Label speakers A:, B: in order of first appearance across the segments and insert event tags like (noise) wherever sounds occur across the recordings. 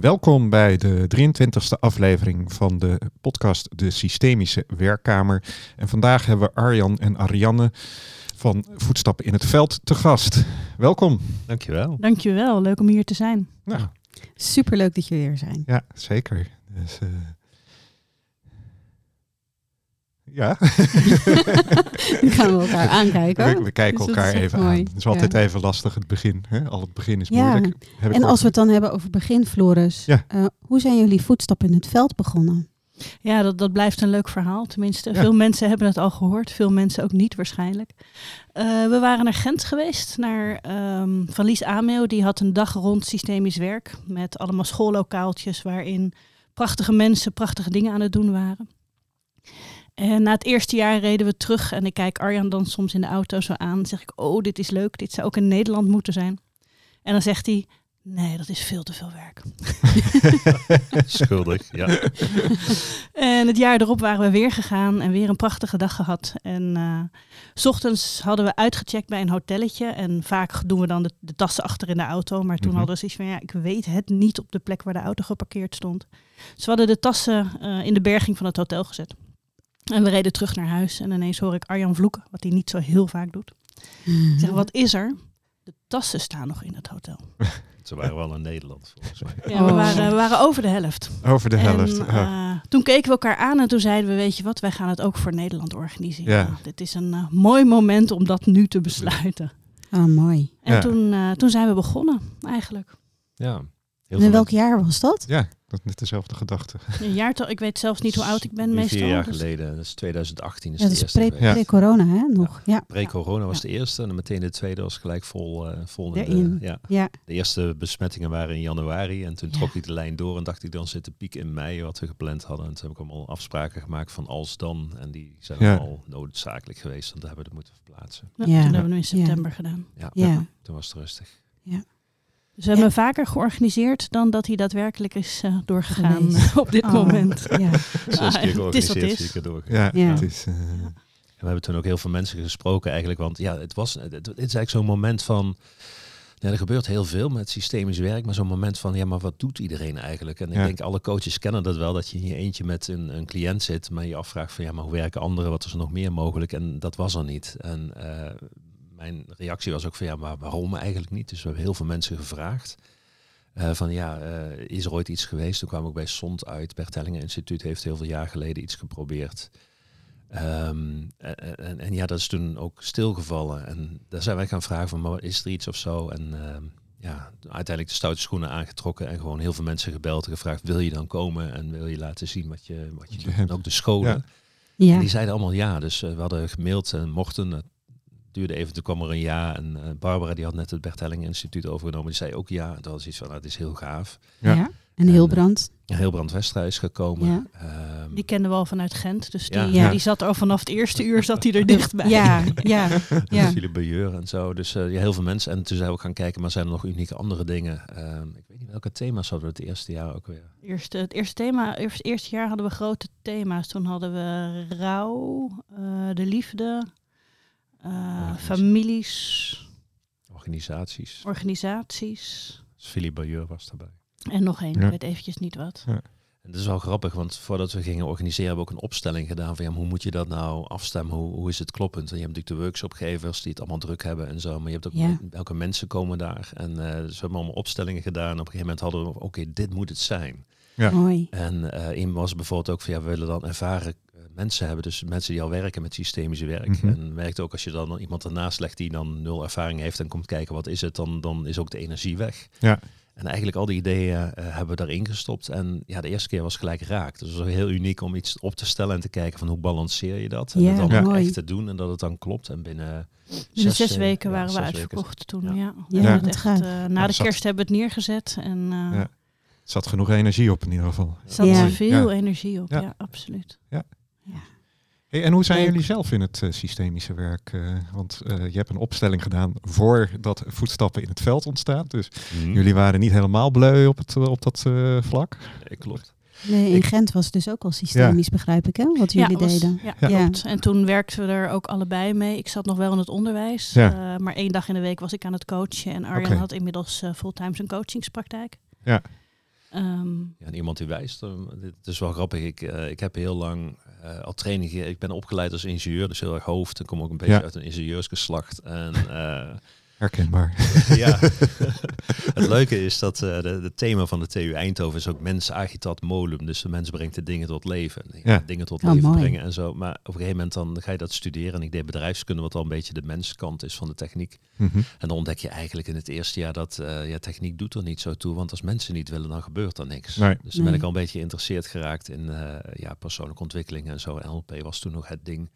A: Welkom bij de 23e aflevering van de podcast De Systemische Werkkamer. En vandaag hebben we Arjan en Ariane van Voetstappen in het Veld te gast. Welkom.
B: Dankjewel.
C: Dankjewel, leuk om hier te zijn.
A: Nou,
D: Superleuk dat jullie er zijn.
A: ja, zeker. Dus, eh, Ja, (laughs)
D: Nu gaan we elkaar aankijken.
A: we, kijken
D: Dus
A: elkaar even
D: mooi.
A: aan. Het is altijd
D: Ja.
A: even lastig het begin. Hè? Al het begin is
D: Ja.
A: moeilijk. Heb ik
D: En als we het dan hebben over begin, Floris.
A: Ja.
D: eh, hoe zijn jullie voetstappen in het veld begonnen?
C: Ja, dat, dat blijft een leuk verhaal. Tenminste,
A: Ja.
C: veel mensen hebben het al gehoord. Veel mensen ook niet waarschijnlijk. Eh, we waren naar Gent geweest, naar ehm, Van Lies Ameo. Die had een dag rond systemisch werk. Met allemaal schoollokaaltjes waarin prachtige mensen prachtige dingen aan het doen waren. En na het eerste jaar reden we terug. En ik kijk Arjan dan soms in de auto zo aan. Dan zeg ik, oh, dit is leuk. Dit zou ook in Nederland moeten zijn. En dan zegt hij, nee, dat is veel te veel werk. (laughs)
B: Schuldig, ja. (laughs)
C: En het jaar erop waren we weer gegaan en weer een prachtige dag gehad. En eh, s ochtends hadden we uitgecheckt bij een hotelletje. En vaak doen we dan de, de tassen achter in de auto. Maar toen
A: Mhm.
C: hadden we zoiets van, ja, ik weet het niet op de plek waar de auto geparkeerd stond. Dus we hadden de tassen eh, in de berging van het hotel gezet. En we reden terug naar huis. En ineens hoor ik Arjan vloeken, wat hij niet zo heel vaak doet. Ik zeg, wat is er? De tassen staan nog in het hotel. (laughs)
B: Ze waren wel in Nederland, volgens mij.
C: Ja, we,
D: Oh.
C: waren, we waren over de helft.
A: Over de helft.
C: En,
A: ja.
C: eh, toen keken we elkaar aan en toen zeiden we, weet je wat, wij gaan het ook voor Nederland organiseren.
A: Ja.
C: Nou, dit is een eh, mooi moment om dat nu te besluiten.
D: Ah, mooi.
C: En
A: Ja.
C: toen, eh, toen zijn we begonnen, eigenlijk.
B: Ja. Heel
D: En in welk jaar was dat?
A: ja, dat is net dezelfde gedachte. (laughs)
C: Een jaartal, ik weet zelfs niet hoe oud ik ben
B: Nu
C: meestal.
B: Vier jaar
C: dus-
B: geleden, dat is 2018 is
D: Ja, dat
B: de
D: is
B: eerste
D: pre-
B: geweest.
A: Ja.
D: pre-corona, hè? Nog. Ja.
B: Pre-corona was de eerste en dan meteen de tweede was gelijk vol. eh vol in de, ja.
D: Ja.
B: de eerste besmettingen waren in januari en toen
D: Ja.
B: trok ik de lijn door en dacht ik dan zit de piek in mei wat we gepland hadden. En toen heb ik allemaal afspraken gemaakt van als dan en die zijn
A: Ja.
B: allemaal noodzakelijk geweest, want dat hebben we het moeten verplaatsen.
C: Ja,
D: Ja.
C: Toen hebben we hem in september gedaan.
B: Ja,
D: Ja.
B: toen was het rustig.
C: Dus we hebben vaker georganiseerd dan dat hij daadwerkelijk is eh, doorgegaan (laughs) op dit
D: Oh,
C: moment.
D: Ja.
B: Zes keer (laughs)
C: is wat
B: georganiseerd,
C: het is.
B: keer.
A: Ja,
D: Ja.
A: het is... eh,
B: En we hebben toen ook heel veel mensen gesproken eigenlijk. Want ja, het, was, het, het is eigenlijk zo'n moment van... Ja, er gebeurt heel veel met systemisch werk. Maar zo'n moment van, ja, maar wat doet iedereen eigenlijk? En ik
A: Ja.
B: denk, alle coaches kennen dat wel. Dat je in je eentje met een, een cliënt zit. Maar je afvraagt van, ja, maar hoe werken anderen? Wat is er nog meer mogelijk? En dat was er niet. En eh, mijn reactie was ook van, ja, maar waarom eigenlijk niet? Dus we hebben heel veel mensen gevraagd. Eh, van ja, eh, is er ooit iets geweest? Toen kwam ik bij SOND uit. Bert Hellinger Instituut heeft heel veel jaar geleden iets geprobeerd. Ehm, en, en, en ja, dat is toen ook stilgevallen. En daar zijn wij gaan vragen van, maar is er iets of zo? En ehm, ja, uiteindelijk de stoute schoenen aangetrokken en gewoon heel veel mensen gebeld en gevraagd, wil je dan komen en wil je laten zien wat je, wat je
A: je
B: doet? En ook de scholen.
A: Ja.
B: En
D: Ja.
B: die zeiden allemaal ja. Dus eh, we hadden gemaild en mochten. Het duurde even, toen kwam er een ja. En eh, Barbara die had net het Bert Helling Instituut overgenomen. Die zei ook ja. En dat was iets van, nou, het is heel gaaf.
A: Ja.
D: Ja. En Hilbrand.
B: Hilbrand Westra is gekomen.
D: Ja.
B: Ehm,
C: Die kenden we al vanuit Gent. Dus die,
B: Ja.
C: die zat er al vanaf het eerste uur zat hij er dichtbij.
D: Ja, ja, (laughs) ja.
B: Philippe Bejeur en zo. Dus eh, ja, heel veel mensen. En toen zijn we ook gaan kijken, maar zijn er nog unieke andere dingen? Ehm, ik weet niet welke thema's hadden we het eerste jaar ook weer.
C: Eerste, het eerste thema, eerst, eerste jaar hadden we grote thema's. Toen hadden we rouw, eh, de liefde, eh, families,
B: Organisaties.
C: organisaties.
B: Dus Philippe Bejeur was daarbij.
C: En nog één,
A: Ja.
C: ik weet eventjes niet wat.
B: En dat is wel grappig, want voordat we gingen organiseren hebben we ook een opstelling gedaan van ja, hoe moet je dat nou afstemmen? Hoe, hoe is het kloppend? En je hebt natuurlijk de workshopgevers die het allemaal druk hebben en zo, maar je hebt ook
D: Ja.
B: welke mensen komen daar. En eh, dus we hebben allemaal opstellingen gedaan. Op een gegeven moment hadden we, oké, dit moet het zijn.
A: Ja.
D: Mooi.
B: En eh in was bijvoorbeeld ook van ja, we willen dan ervaren mensen hebben, dus mensen die al werken met systemische werk.
A: Mhm.
B: En werkt ook als je dan iemand ernaast legt die dan nul ervaring heeft en komt kijken wat is het, dan, dan is ook de energie weg.
A: Ja.
B: En eigenlijk al die ideeën eh, hebben we daarin gestopt. En ja, de eerste keer was gelijk raak. Dus het was heel uniek om iets op te stellen en te kijken van hoe balanceer je dat. En
D: Ja,
B: het dan
A: Ja.
B: ook
D: mooi.
B: echt te doen en dat het dan klopt. En binnen
C: Binnen zes, weken
B: ja,
C: waren we
B: zes
C: uitverkocht toen.
B: Ja.
C: Ja,
D: Ja,
C: echt, eh, na
A: Ja,
C: de kerst hebben we het neergezet. En eh
A: Ja. Er zat genoeg energie op in ieder geval.
C: er zat
D: Ja.
C: veel
A: Ja.
C: energie op.
A: Ja.
C: Ja, absoluut.
A: Hey, en hoe zijn jullie zelf in het eh, systemische werk? Eh, want eh, je hebt een opstelling gedaan voordat voetstappen in het veld ontstaat. Dus
B: Mhm.
A: jullie waren niet helemaal bleu op, het, op dat eh, vlak.
B: Eh, klopt.
D: Nee, in
A: Ik-
D: Gent was het dus ook al systemisch, begrijp ik, hè? Wat jullie
C: was-
D: deden.
C: Ja,
A: Ja.
C: klopt. En toen werkten we er ook allebei mee. Ik zat nog wel in het onderwijs.
A: Ja.
C: eh, maar één dag in de week was ik aan het coachen. En Arjan had inmiddels fulltime zijn coachingspraktijk.
A: Ja.
C: Eh, Ehm,
B: Ja, en iemand die wijst. dit is wel grappig. Ik, eh, ik heb heel lang eh, al training Ik ben opgeleid als ingenieur, dus heel erg hoofd. Ik kom ook een beetje
A: Ja.
B: uit een ingenieursgeslacht. En eh,
A: Herkenbaar.
B: ja, (laughs) het leuke is dat eh de, de thema van de TU Eindhoven is ook mens agitat molum. Dus de mens brengt de dingen tot leven.
A: Ja.
B: Dingen tot
D: Oh,
B: leven
D: mooi.
B: brengen en zo. Maar op een gegeven moment dan ga je dat studeren. En ik deed bedrijfskunde, wat al een beetje de menskant is van de techniek.
A: Mhm.
B: En dan ontdek je eigenlijk in het eerste jaar dat eh, ja, techniek doet er niet zo toe. Want als mensen niet willen, dan gebeurt er niks.
A: Nee.
B: Dus toen ben ik al een beetje geïnteresseerd geraakt in eh, ja, persoonlijke ontwikkeling en zo. NLP was toen nog het ding.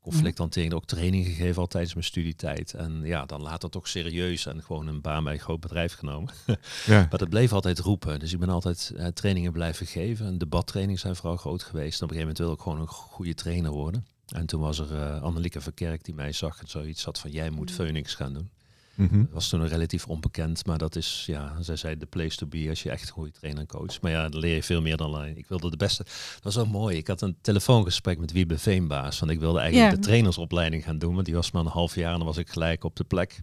B: Conflicthantering, ook training gegeven al tijdens mijn studietijd. En ja, dan later toch serieus en gewoon een baan bij een groot bedrijf genomen. (laughs)
A: Ja.
B: Maar dat bleef altijd roepen. Dus ik ben altijd eh, trainingen blijven geven. En debattrainingen zijn vooral groot geweest. En op een gegeven moment wilde ik gewoon een goede trainer worden. En toen was er eh Annelieke Verkerk die mij zag en zoiets had van jij moet Phoenix gaan doen.
A: Mhm.
B: Dat was toen relatief onbekend, maar dat is, ja, zij zei de place to be als je echt een goede trainer en coach. Maar ja, dan leer je veel meer dan alleen. Ik wilde de beste. Dat was ook mooi. Ik had een telefoongesprek met Wiebe Veenbaas, want ik wilde eigenlijk
C: Ja.
B: de trainersopleiding gaan doen, want die was maar een half jaar en dan was ik gelijk op de plek.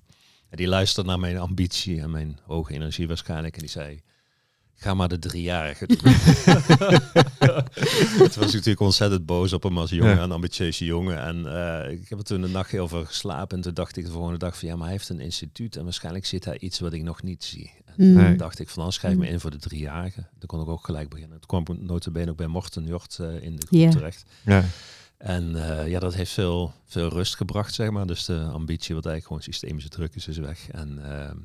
B: En die luisterde naar mijn ambitie en mijn hoge energie waarschijnlijk en die zei, ga maar de driejarige doen. (laughs) Toen was ik natuurlijk ontzettend boos op hem als jongen,
A: Ja.
B: een ambitieuze jongen. En eh, ik heb er toen een nachtje over geslapen. En toen dacht ik de volgende dag van ja, maar hij heeft een instituut. En waarschijnlijk zit daar iets wat ik nog niet zie. En
D: Mm.
A: Nee.
B: toen dacht ik van dan schrijf ik me in voor de driejarigen. Dan kon ik ook gelijk beginnen. Toen kwam ik notabene ook bij Morten Jort eh, in de groep
D: Ja.
B: terecht.
A: Ja.
B: En eh, ja, dat heeft veel, veel rust gebracht, zeg maar. Dus de ambitie, wat eigenlijk gewoon systemische druk is, is weg. En ehm,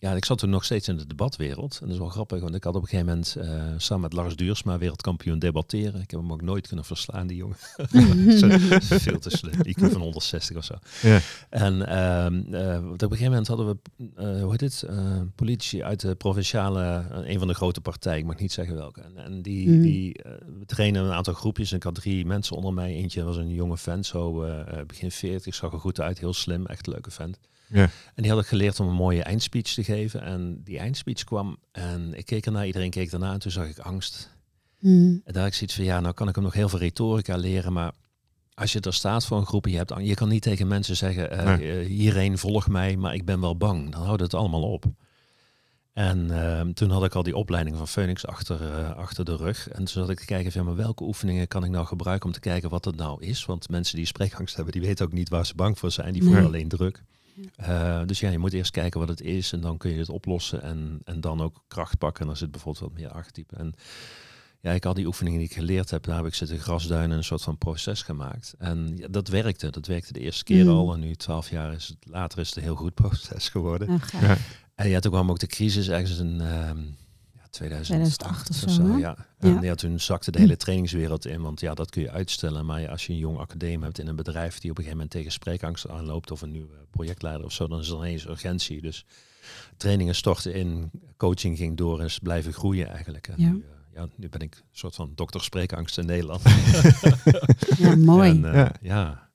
B: ja, ik zat toen nog steeds in de debatwereld. En dat is wel grappig, want ik had op een gegeven moment eh, samen met Lars Duursma wereldkampioen debatteren. Ik heb hem ook nooit kunnen verslaan, die jongen. (laughs) Zo- Veel te slim. IQ van 160 of zo.
A: Ja.
B: En ehm, eh, op een gegeven moment hadden we, eh, hoe heet het, eh, politici uit de provinciale, een van de grote partijen, ik mag niet zeggen welke. En, en die,
D: Mhm.
B: die eh, we trainen een aantal groepjes en ik had drie mensen onder mij. Eentje was een jonge vent, zo eh, eh, begin 40, zag er goed uit, heel slim, echt een leuke vent.
A: Ja.
B: En die had ik geleerd om een mooie eindspeech te geven. En die eindspeech kwam en ik keek ernaar, iedereen keek ernaar en toen zag ik angst.
D: Mm.
B: En daar had ik zoiets van, ja, nou kan ik hem nog heel veel retorica leren, maar als je er staat voor een groep en je hebt, je kan niet tegen mensen zeggen, eh,
A: Nee.
B: eh, hierheen volg mij, maar ik ben wel bang. Dan houdt het allemaal op. En ehm, toen had ik al die opleiding van Phoenix achter, eh, achter de rug. En toen zat ik te kijken van, ja, maar welke oefeningen kan ik nou gebruiken om te kijken wat het nou is? Want mensen die spreekangst hebben, die weten ook niet waar ze bang voor zijn. Die voelen
D: Nee.
B: alleen druk. Eh, dus ja, je moet eerst kijken wat het is en dan kun je het oplossen en, en dan ook kracht pakken. En dan zit bijvoorbeeld wat meer archetype. En ja, ik al die oefeningen die ik geleerd heb, daar heb ik zitten grasduinen en een soort van proces gemaakt. En ja, dat werkte. Dat werkte de eerste keer
D: Mm.
B: al. En nu, twaalf jaar is het, later, is het een heel goed (laughs) proces geworden.
A: Ja.
B: En ja, toen kwam ook de crisis ergens in ehm ja, 2008,
D: 2008 of zo,
B: ja. En
D: Ja.
B: ja, toen zakte de hele trainingswereld in. Want ja, dat kun je uitstellen. Maar ja, als je een jong academie hebt in een bedrijf die op een gegeven moment tegen spreekangst aanloopt of een nieuwe projectleider of zo, dan is er ineens urgentie. Dus trainingen stortten in, coaching ging door en is blijven groeien eigenlijk. En
D: Ja.
B: Nu, eh, ja, nu ben ik een soort van dokter spreekangst in Nederland. (laughs)
D: Ja, mooi. (laughs)
B: En, eh,
A: Ja.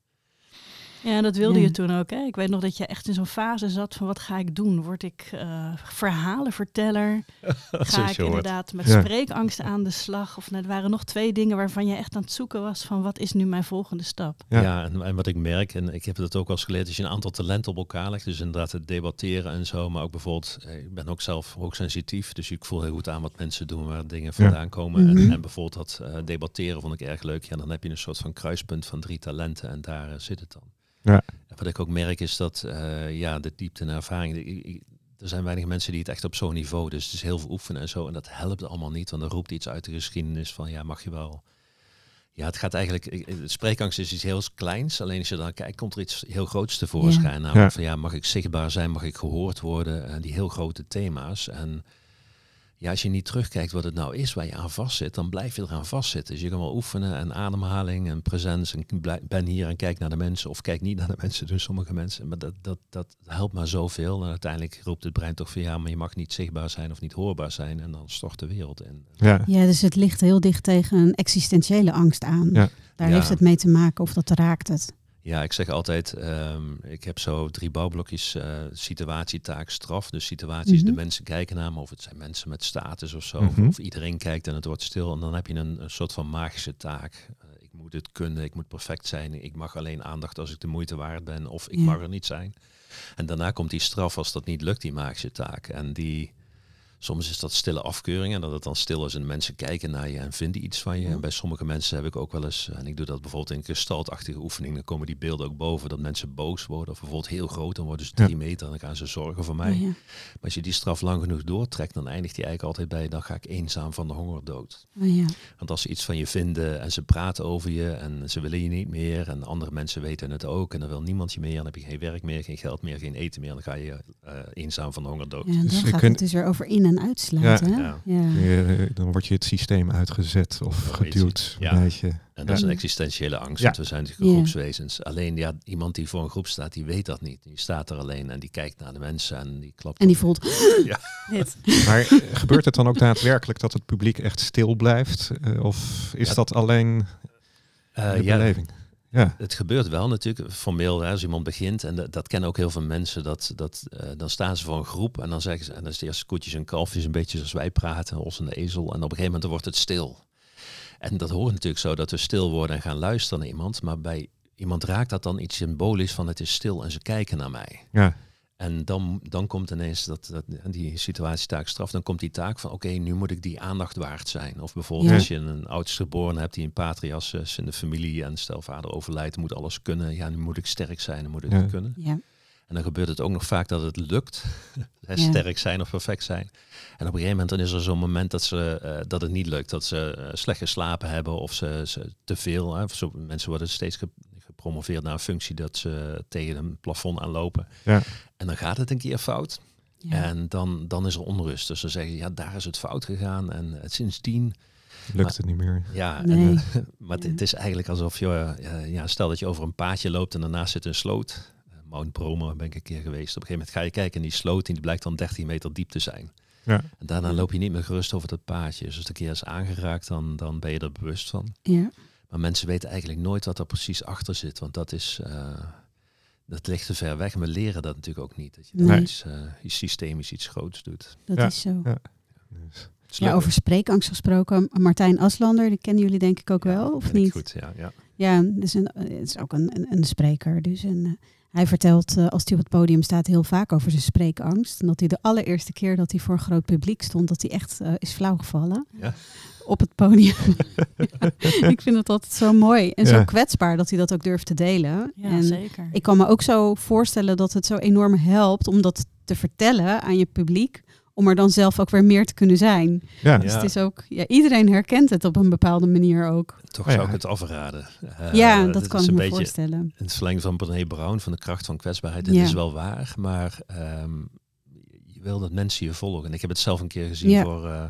B: Ja.
C: Dat wilde
D: Ja.
C: je toen ook. Hè? Ik weet nog dat je echt in zo'n fase zat van wat ga ik doen? Word ik eh verhalenverteller? (laughs) Ga ik inderdaad met
A: Ja.
C: spreekangst aan de slag? Of nou, er waren nog twee dingen waarvan je echt aan het zoeken was van wat is nu mijn volgende stap?
A: Ja.
B: Ja, en, en wat ik merk, en ik heb dat ook wel eens geleerd, als je een aantal talenten op elkaar legt, dus inderdaad het debatteren en zo, maar ook bijvoorbeeld, eh, ik ben ook zelf hoogsensitief, dus ik voel heel goed aan wat mensen doen, waar dingen vandaan komen.
D: Mhm.
B: En, en bijvoorbeeld dat eh, debatteren vond ik erg leuk. Ja, dan heb je een soort van kruispunt van drie talenten en daar zit het dan.
A: Ja.
B: Wat ik ook merk is dat, eh, ja, de diepte en ervaring, de- ik- ik- er zijn weinig mensen die het echt op zo'n niveau, dus het is heel veel oefenen en zo, en dat helpt allemaal niet, want dan roept iets uit de geschiedenis van, ja, mag je wel ja, het gaat eigenlijk. Spreekangst is iets heel kleins. Alleen als je dan kijkt, komt er iets heel groots tevoorschijn. Namelijk
A: Ja.
B: van ja, mag ik zichtbaar zijn, mag ik gehoord worden? En die heel grote thema's. En ja, als je niet terugkijkt wat het nou is waar je aan vastzit, dan blijf je eraan vastzitten. Dus je kan wel oefenen en ademhaling en presence. En ben hier en kijk naar de mensen. Of kijk niet naar de (laughs) mensen, doen sommige mensen. Maar dat, dat, dat helpt maar zoveel. En uiteindelijk roept het brein toch van ja, maar je mag niet zichtbaar zijn of niet hoorbaar zijn. En dan stort de wereld in.
A: Ja.
D: Ja, dus het ligt heel dicht tegen een existentiële angst aan.
A: Ja.
D: Daar
B: Ja.
D: heeft het mee te maken of dat raakt het.
B: Ja, ik zeg altijd, ehm, ik heb zo drie bouwblokjes, eh, situatie, taak, straf. Dus situatie is de
D: Mhm.
B: mensen kijken naar me, of het zijn mensen met status of zo.
A: Mhm.
B: of, of iedereen kijkt en het wordt stil. En dan heb je een, een soort van magische taak. Eh, ik moet het kunnen, ik moet perfect zijn. Ik mag alleen aandacht als ik de moeite waard ben, of ik
D: Ja.
B: mag er niet zijn. En daarna komt die straf als dat niet lukt, die magische taak. En die Soms is dat stille afkeuring en dat het dan stil is en mensen kijken naar je en vinden iets van je. En bij sommige mensen heb ik ook wel eens, en ik doe dat bijvoorbeeld in gestaltachtige oefeningen, dan komen die beelden ook boven dat mensen boos worden. Of bijvoorbeeld heel groot, dan worden ze drie meter en dan gaan ze zorgen voor mij.
D: Ja.
B: Maar als je die straf lang genoeg doortrekt, dan eindigt die eigenlijk altijd bij, dan ga ik eenzaam van de honger dood.
D: Oh, ja.
B: Want als ze iets van je vinden en ze praten over je en ze willen je niet meer en andere mensen weten het ook en dan wil niemand je meer, dan heb je geen werk meer, geen geld meer, geen eten meer, dan ga je eh, eenzaam van de honger dood.
D: Ja, dan
A: Dus
D: gaat
A: kunt-
D: het dus weer over in- en uitsluiten.
B: Ja.
D: hè?
B: Ja.
D: Ja.
A: Je- dan word je het systeem uitgezet of
B: Ja, weet je.
A: geduwd.
B: Ja.
A: Een beetje.
B: En dat is een
D: Ja.
B: existentiële angst,
A: Ja.
B: want we zijn natuurlijk
D: Ja.
B: groepswezens. Alleen ja, iemand die voor een groep staat, die weet dat niet. Die staat er alleen en die kijkt naar de mensen en die klapt.
D: En die voelt, (laughs)
C: Dit. (laughs)
A: Maar eh, gebeurt het dan ook daadwerkelijk dat het publiek echt stil blijft? Eh, of is
B: Ja.
A: dat alleen
B: Eh,
A: de
B: ja,
A: beleving? Ja,
B: het gebeurt wel natuurlijk formeel hè, als iemand begint en dat, dat kennen ook heel veel mensen dat, dat eh, dan staan ze voor een groep en dan zeggen ze en dan is het eerst koetjes en kalfjes een beetje zoals wij praten os en de ezel en op een gegeven moment wordt het stil. En dat hoort natuurlijk zo dat we stil worden en gaan luisteren naar iemand maar bij iemand raakt dat dan iets symbolisch van het is stil en ze kijken naar mij.
A: Ja,
B: en dan, dan komt ineens dat, dat, die situatie taak straf. Dan komt die taak van oké, nu moet ik die aandacht waard zijn. Of bijvoorbeeld
D: Ja.
B: als je een oudste geboren hebt die een patrias is in de familie en stel vader overlijdt, moet alles kunnen. Ja, nu moet ik sterk zijn, dan moet ik
A: Ja.
B: kunnen.
D: ja,
B: En dan gebeurt het ook nog vaak dat het lukt. (laughs) Sterk zijn of perfect zijn. En op een gegeven moment dan is er zo'n moment dat, ze, eh, dat het niet lukt. Dat ze eh, slecht geslapen hebben of ze, ze te veel. Hè. Of Zo, mensen worden steeds ge- gepromoveerd naar een functie dat ze tegen een plafond aanlopen.
A: Ja.
B: En dan gaat het een keer fout.
D: ja.
B: En dan, dan is er onrust. Dus dan zeggen ze, ja, daar is het fout gegaan. En het sindsdien,
A: lukt het niet meer.
B: ja.
D: Nee.
B: En, eh, (laughs) maar het,
D: Ja.
B: het is eigenlijk alsof je, eh, ja, stel dat je over een paadje loopt en daarnaast zit een sloot. Eh, Mount Bromo ben ik een keer geweest. Op een gegeven moment ga je kijken en die sloot en die blijkt dan 13 meter diep te zijn.
A: Ja.
B: En daarna loop je niet meer gerust over dat paadje. Dus als de keer is aangeraakt, dan, dan ben je er bewust van.
D: ja.
B: Maar mensen weten eigenlijk nooit wat er precies achter zit. Want dat is, eh, dat ligt te ver weg. We leren dat natuurlijk ook niet. Dat je
D: Nee.
B: iets, eh, iets systemisch, iets groots doet.
D: dat
A: Ja.
D: is zo.
A: Ja. Dus,
D: Ja, over spreekangst gesproken. Martijn Aslander, die kennen jullie denk ik ook wel, of niet?
B: Goed, ja, ja.
D: Ja, dus een, het is ook een, een, een spreker. Dus en, eh, hij vertelt eh, als hij op het podium staat heel vaak over zijn spreekangst. En dat hij de allereerste keer dat hij voor een groot publiek stond, dat hij echt eh, is flauwgevallen
B: Ja.
D: op het podium. Ja, (laughs) ik vind het altijd zo mooi en zo kwetsbaar dat hij dat ook durft te delen.
C: Ja,
D: en
C: zeker.
D: ik kan me ook zo voorstellen dat het zo enorm helpt om dat te vertellen aan je publiek. Om er dan zelf ook weer meer te kunnen zijn.
A: ja.
D: Dus
B: Ja.
D: het is ook, ja, iedereen herkent het op een bepaalde manier ook.
B: Toch
A: ja.
B: zou ik het afraden. Eh,
D: ja, dat
B: is
D: kan
B: een
D: ik me
B: beetje
D: voorstellen.
B: in het verlengde van Brené Brown, van de kracht van kwetsbaarheid. Het
D: Ja.
B: is wel waar, maar ehm, je wil dat mensen je volgen. En ik heb het zelf een keer gezien
D: Ja.
B: voor... eh,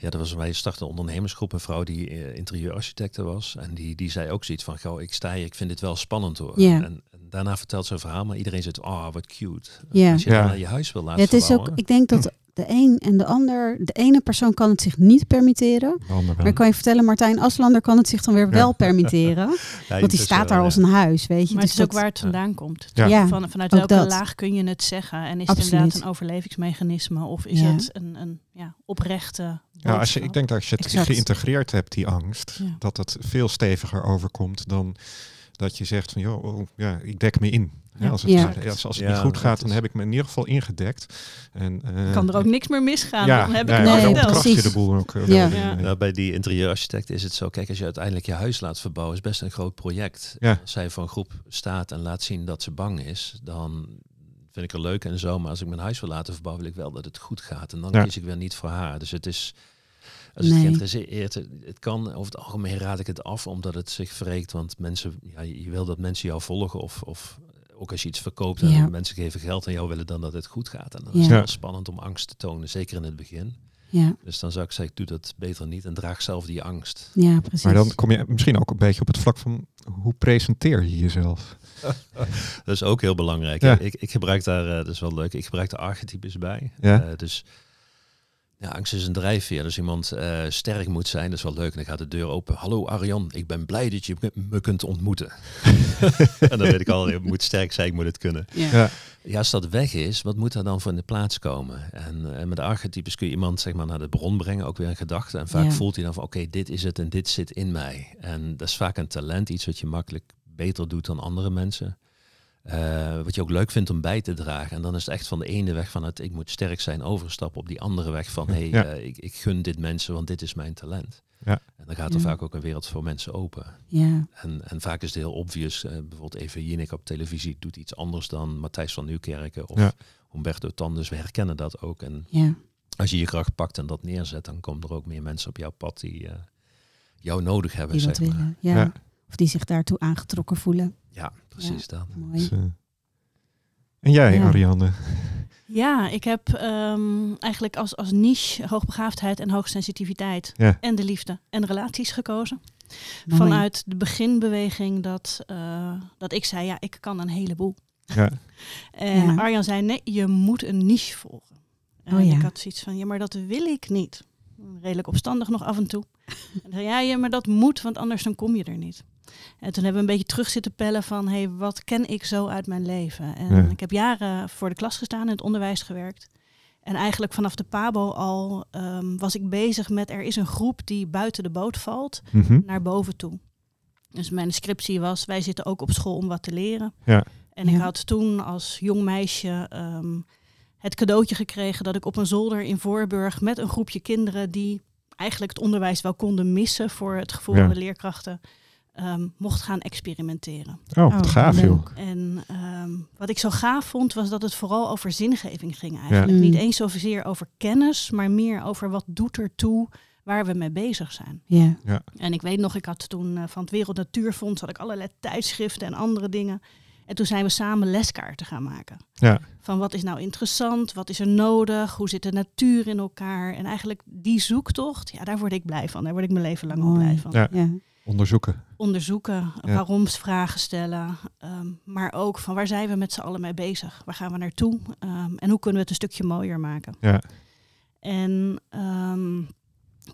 B: ja, dat was wij startte een ondernemersgroep, een vrouw die eh, interieurarchitecte was. En die, die zei ook zoiets van, goh, ik sta hier, ik vind dit wel spannend hoor. En daarna vertelt ze een verhaal, maar iedereen zegt, oh, wat cute.
D: Ja.
B: Als je
A: Ja.
B: dan naar je huis wil laten
D: Ja, het is ook, ik denk dat de een en de ander, de ene persoon kan het zich niet permitteren. Maar ik kan je vertellen, Martijn Aslander kan het zich dan weer
A: Ja.
D: wel permitteren. (laughs)
B: Ja,
D: Want die staat daar als een huis, weet je.
C: Maar
D: Dus
C: het is ook
D: dat-
C: waar het vandaan komt.
A: Ja.
D: Ja,
C: Van, vanuit
D: ook
C: welke
D: dat.
C: laag kun je het zeggen? En is het
D: Absoluut.
C: inderdaad een overlevingsmechanisme? Of is
D: Ja.
C: het een, een ja, oprechte
A: Ja, als je, ik denk dat als je het
D: Exact.
A: geïntegreerd hebt, die angst,
C: Ja.
A: dat het veel steviger overkomt dan dat je zegt van, joh, oh, ja, ik dek me in. Ja, als het,
D: Ja.
A: als, als het
B: Ja,
A: niet goed gaat, dan heb ik me in ieder geval ingedekt. En, eh,
C: kan er ook niks meer misgaan.
A: ja,
C: dan heb
A: ja,
C: ik
D: Nee,
A: dan je de
D: precies.
A: boel ook. eh,
D: Ja.
B: Nou, bij die interieurarchitect is het zo, kijk, als je uiteindelijk je huis laat verbouwen, is best een groot project.
A: Ja.
B: Als zij voor een groep staat en laat zien dat ze bang is, dan vind ik er leuk en zo. Maar als ik mijn huis wil laten verbouwen, wil ik wel dat het goed gaat. En dan
A: Ja.
B: kies ik weer niet voor haar. Dus het is, als
D: Nee.
B: het geïnteresseerd, het kan, over het algemeen raad ik het af, omdat het zich wreekt. Want mensen, ja, je wil dat mensen jou volgen of, of ook als je iets verkoopt en
D: Ja.
B: mensen geven geld aan jou, willen dan dat het goed gaat. En dan is
D: Ja.
B: het wel spannend om angst te tonen, zeker in het begin.
D: Ja,
B: Dus dan zou ik zeggen, doe dat beter niet en draag zelf die angst.
D: ja, precies.
A: Maar dan kom je misschien ook een beetje op het vlak van hoe presenteer je jezelf? (laughs)
B: Dat is ook heel belangrijk.
A: Ja.
B: Ik, ik gebruik daar, eh, dat is wel leuk, ik gebruik de archetypes bij.
A: Ja.
B: Eh, dus ja, angst is een drijfveer. Dus iemand eh, sterk moet zijn, dat is wel leuk. En dan gaat de deur open. Hallo Arjan, ik ben blij dat je me- me kunt ontmoeten. (laughs) en dan weet ik al, ik moet sterk zijn, ik moet het kunnen.
D: ja.
A: Ja.
B: Ja, als dat weg is, wat moet er dan voor in de plaats komen? En, eh, met de archetypes kun je iemand zeg maar, naar de bron brengen, ook weer een gedachte. En vaak
D: Ja.
B: voelt hij dan van, oké, dit is het en dit zit in mij. En dat is vaak een talent, iets wat je makkelijk beter doet dan andere mensen. Eh, wat je ook leuk vindt om bij te dragen. En dan is het echt van de ene weg van het ik moet sterk zijn, overstappen op die andere weg van hé, hey,
A: Ja.
B: eh, ik, ik gun dit mensen, want dit is mijn talent.
A: Ja.
B: En dan gaat er
D: Ja.
B: vaak ook een wereld voor mensen open.
D: Ja,
B: En, en vaak is het heel obvious. eh, bijvoorbeeld Eva Jinek op televisie doet iets anders dan Matthijs van Nieuwkerken of
A: Ja.
B: Humberto Tan. Dus we herkennen dat ook. En
D: ja.
B: als je je kracht pakt en dat neerzet, dan komen er ook meer mensen op jouw pad die eh, jou nodig hebben.
D: Die
B: zeg maar.
D: Ja. Of die zich daartoe aangetrokken voelen.
B: Ja, precies dat.
D: Mooi.
A: Dus, eh, en jij,
D: Ja.
A: Ariane?
C: Ja, ik heb ehm, eigenlijk als, als niche hoogbegaafdheid en hoogsensitiviteit
A: Ja.
C: en de liefde en relaties gekozen.
D: Mooi.
C: Vanuit de beginbeweging dat, eh, dat ik zei, ja, ik kan een heleboel.
A: Ja. (laughs)
C: En
D: Ja.
C: Arjan zei, nee, je moet een niche volgen. En
D: Oh ja.
C: ik had zoiets van, ja, maar dat wil ik niet. Redelijk opstandig nog af en toe. (laughs) en zei, ja, ja, maar dat moet, want anders dan kom je er niet. En toen hebben we een beetje terug zitten pellen van, hé, hey, wat ken ik zo uit mijn leven? En
A: Ja.
C: ik heb jaren voor de klas gestaan, in het onderwijs gewerkt. En eigenlijk vanaf de PABO al ehm, was ik bezig met, er is een groep die buiten de boot valt
A: Mhm.
C: naar boven toe. Dus mijn scriptie was, wij zitten ook op school om wat te leren.
A: Ja.
C: En ik had toen als jong meisje ehm, het cadeautje gekregen dat ik op een zolder in Voorburg met een groepje kinderen die eigenlijk het onderwijs wel konden missen voor het gevoel
A: Ja.
C: van de leerkrachten, ehm, mocht gaan experimenteren.
A: Oh, wat
D: Oh,
A: gaaf
D: leuk.
A: joh.
C: En ehm, wat ik zo gaaf vond, was dat het vooral over zingeving ging eigenlijk.
D: Ja.
C: Niet
D: Mm.
C: eens zozeer over kennis, maar meer over wat doet er toe waar we mee bezig zijn.
D: Ja.
C: En ik weet nog, ik had toen eh, van het Wereld Natuurfonds had ik allerlei tijdschriften en andere dingen. En toen zijn we samen leskaarten gaan maken.
A: Ja.
C: Van wat is nou interessant, wat is er nodig, hoe zit de natuur in elkaar. En eigenlijk die zoektocht, ja, daar word ik blij van. Daar word ik mijn leven lang al
D: Mooi.
C: blij van.
A: Ja.
D: Ja.
C: Onderzoeken,
A: Onderzoeken. Ja.
C: waaroms vragen stellen. ehm, maar ook van waar zijn we met z'n allen mee bezig? Waar gaan we naartoe? Ehm, en hoe kunnen we het een stukje mooier maken?
A: Ja.
C: En ehm,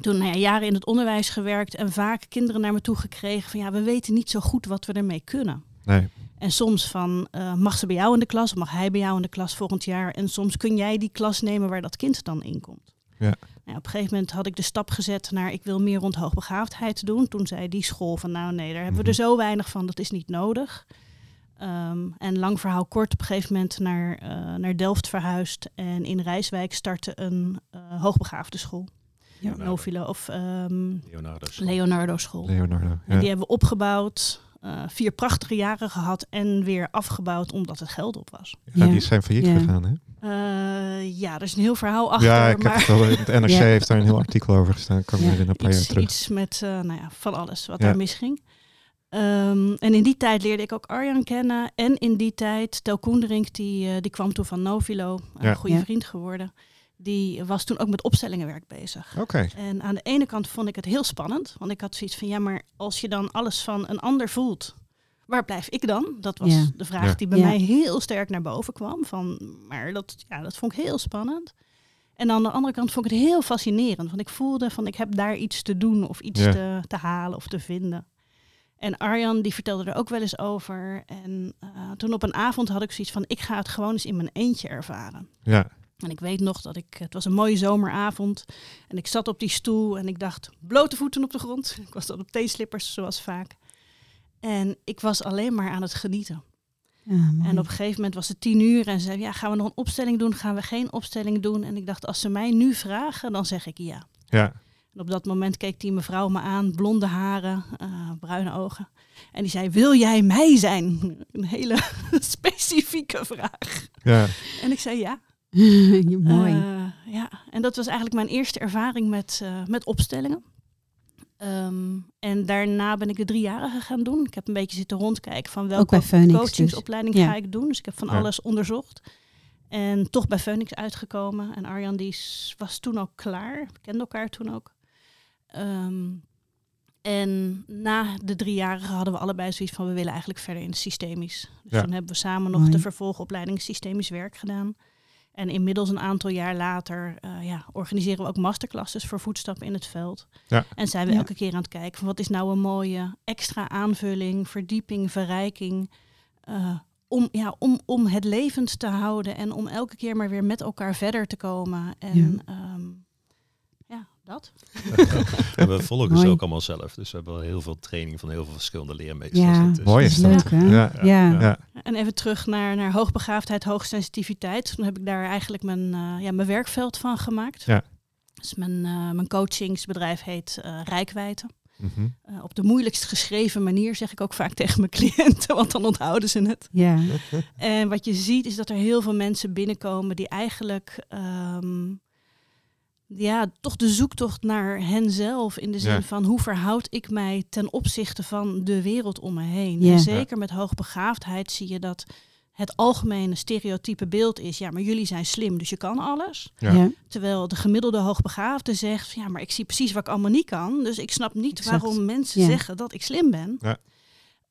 C: toen nou ja, jaren in het onderwijs gewerkt en vaak kinderen naar me toe gekregen van ja, we weten niet zo goed wat we ermee kunnen.
A: Nee.
C: En soms van eh, mag ze bij jou in de klas, mag hij bij jou in de klas volgend jaar? En soms kun jij die klas nemen waar dat kind dan in komt.
A: Ja.
C: Nou, op een gegeven moment had ik de stap gezet naar ik wil meer rond hoogbegaafdheid doen. Toen zei die school van nou nee, daar hebben we er
A: Mhm.
C: zo weinig van, dat is niet nodig. Ehm, en lang verhaal kort, op een gegeven moment naar, eh, naar Delft verhuisd. En in Rijswijk startte een eh, hoogbegaafde school.
D: Ja.
C: Novilo of ehm,
B: Leonardo.
C: Leonardo school.
A: Leonardo.
C: En
A: Ja.
C: die hebben we opgebouwd, eh, vier prachtige jaren gehad en weer afgebouwd omdat het geld op was.
A: Ja,
D: Ja.
A: die zijn failliet
D: Ja.
A: gegaan, hè?
C: Eh, ja, er is een heel verhaal achter.
A: ja, ik heb het wel, het NRC (laughs)
D: Ja.
A: heeft daar een heel artikel over gestaan. Kan ik
D: Ja.
A: me herinneren, een paar jaar
C: iets,
A: terug.
C: iets met eh, nou ja, van alles wat
A: Ja.
C: daar misging. Ehm, en in die tijd leerde ik ook Arjan kennen. En in die tijd, Tel Koenderink, die, eh, die kwam toen van Novilo, een goede
D: Ja.
C: vriend geworden. Die was toen ook met opstellingenwerk bezig.
A: Oké.
C: En aan de ene kant vond ik het heel spannend. Want ik had zoiets van, ja, maar als je dan alles van een ander voelt, waar blijf ik dan? Dat was
D: Ja.
C: de vraag
A: Ja.
C: die bij
D: Ja.
C: mij heel sterk naar boven kwam. Van, maar dat, ja, dat vond ik heel spannend. En aan de andere kant vond ik het heel fascinerend. Want ik voelde van, ik heb daar iets te doen of iets
A: Ja.
C: te, te halen of te vinden. En Arjan die vertelde er ook wel eens over. En eh, toen op een avond had ik zoiets van, ik ga het gewoon eens in mijn eentje ervaren.
A: Ja.
C: En ik weet nog dat ik, het was een mooie zomeravond. En ik zat op die stoel en ik dacht, blote voeten op de grond. (laughs) Ik was dan op teenslippers, zoals vaak. En ik was alleen maar aan het genieten.
D: Ja, mooi.
C: En op een gegeven moment was het tien uur en ze zei, ja, gaan we nog een opstelling doen? Gaan we geen opstelling doen? En ik dacht, als ze mij nu vragen, dan zeg ik ja.
A: Ja.
C: En op dat moment keek die mevrouw me aan, blonde haren, eh, bruine ogen. En die zei, wil jij mij zijn? (laughs) Een hele (laughs) specifieke vraag.
A: Ja.
C: En ik zei ja. (laughs)
D: mooi.
C: Eh, ja, en dat was eigenlijk mijn eerste ervaring met, eh, met opstellingen. Ehm, en daarna ben ik de driejarige gaan doen. Ik heb een beetje zitten rondkijken van welke
D: dus.
C: coachingsopleiding
D: Ja.
C: ga ik doen. Dus ik heb van
A: Ja.
C: alles onderzocht. En toch bij Phoenix uitgekomen. En Arjan die was toen ook klaar. We kenden elkaar toen ook. Ehm, en na de driejarige hadden we allebei zoiets van... we willen eigenlijk verder in het systemisch. Dus
A: Ja.
C: toen hebben we samen nog
D: Mooi.
C: de vervolgopleiding systemisch werk gedaan. En inmiddels een aantal jaar later eh, ja, organiseren we ook masterclasses voor voetstappen in het veld.
A: Ja.
C: En zijn we
D: Ja.
C: elke keer aan het kijken van wat is nou een mooie extra aanvulling, verdieping, verrijking. eh, om, ja, om, om het levend te houden en om elke keer maar weer met elkaar verder te komen. En ja, ja dat. (laughs)
B: En we volgen ze
D: Mooi.
B: ook allemaal zelf. Dus we hebben wel heel veel training van heel veel verschillende leermeesters.
D: Ja,
B: is-
A: Mooi
D: dat
A: is dat.
D: leuk?
A: Ja.
D: Ja.
A: Ja.
C: Ja, en even terug naar, naar hoogbegaafdheid, hoogsensitiviteit. Toen heb ik daar eigenlijk mijn, eh, ja, mijn werkveld van gemaakt.
A: Ja.
C: Dus mijn, eh, mijn coachingsbedrijf heet eh Rijkwijde.
A: Mhm.
C: Eh, op de moeilijkst geschreven manier zeg ik ook vaak (laughs) tegen mijn cliënten, want dan onthouden ze het.
D: Ja,
C: En wat je ziet is dat er heel veel mensen binnenkomen die eigenlijk ehm, ja, toch de zoektocht naar henzelf in de zin
A: Ja.
C: van hoe verhoud ik mij ten opzichte van de wereld om me heen.
D: Ja.
C: En zeker met hoogbegaafdheid zie je dat het algemene stereotype beeld is, ja, maar jullie zijn slim, dus je kan alles.
A: Ja.
D: ja.
C: Terwijl de gemiddelde hoogbegaafde zegt, ja, maar ik zie precies wat ik allemaal niet kan. Dus ik snap niet
D: Exact.
C: waarom mensen
D: Ja.
C: zeggen dat ik slim ben.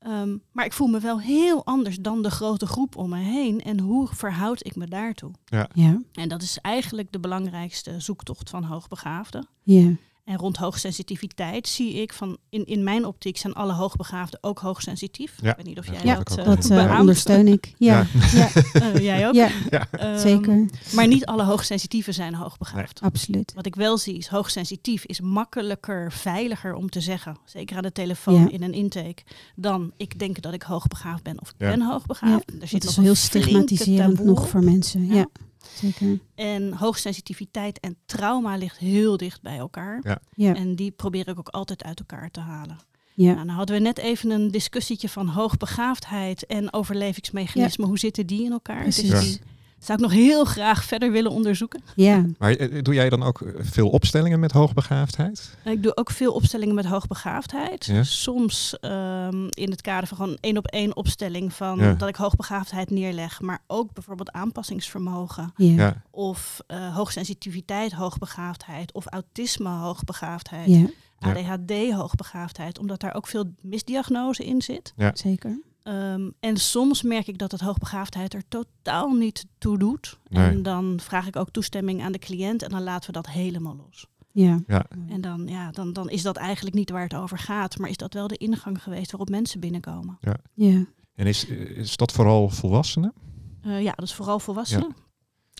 A: Ja.
C: Ehm, maar ik voel me wel heel anders dan de grote groep om me heen. En hoe verhoud ik me daartoe?
D: ja.
C: En dat is eigenlijk de belangrijkste zoektocht van hoogbegaafden.
D: ja.
C: En rond hoogsensitiviteit zie ik van in, in mijn optiek zijn alle hoogbegaafden ook hoogsensitief.
A: Ja,
C: Ik weet niet of
A: dat
C: jij dat, eh,
D: Dat eh,
C: beaamt.
D: ondersteun ik. Ja, ja. (laughs)
C: Eh, jij ook.
D: ja,
C: Ehm,
D: zeker.
C: Maar niet alle hoogsensitieven zijn hoogbegaafd.
D: Absoluut.
C: Wat ik wel zie is hoogsensitief is makkelijker, veiliger om te zeggen. Zeker aan de telefoon
D: Ja.
C: in een intake. Dan ik denk dat ik hoogbegaafd ben of ik
A: Ja.
C: ben hoogbegaafd. Er
D: Dat
C: zit
D: is
C: nog een
D: heel stigmatiserend
C: taboe
D: nog voor mensen. Ja,
C: Ja.
D: Zeker.
C: En hoogsensitiviteit en trauma ligt heel dicht bij elkaar.
A: Ja.
D: Ja,
C: En die probeer ik ook altijd uit elkaar te halen.
D: ja.
C: Nou, dan hadden we net even een discussietje van hoogbegaafdheid en overlevingsmechanismen. Hoe zitten die in elkaar? Dus die zou ik nog heel graag verder willen onderzoeken.
D: ja.
A: Maar eh, doe jij dan ook eh, veel opstellingen met hoogbegaafdheid?
C: Ik doe ook veel opstellingen met hoogbegaafdheid.
A: Ja.
C: Soms ehm, in het kader van gewoon één op één opstelling van
A: Ja.
C: dat ik hoogbegaafdheid neerleg, maar ook bijvoorbeeld aanpassingsvermogen
D: Ja.
A: Ja.
C: of eh, hoogsensitiviteit, hoogbegaafdheid of autisme, hoogbegaafdheid. ADHD, hoogbegaafdheid, omdat daar ook veel misdiagnose in zit.
D: zeker.
C: Ehm, en soms merk ik dat het hoogbegaafdheid er totaal niet toe doet.
A: Nee.
C: En dan vraag ik ook toestemming aan de cliënt en dan laten we dat helemaal los.
D: Ja.
A: Ja.
C: En dan, ja, dan, dan is dat eigenlijk niet waar het over gaat, maar is dat wel de ingang geweest waarop mensen binnenkomen.
D: Ja.
A: En is, is dat vooral volwassenen?
C: Eh, ja, dat is vooral volwassenen.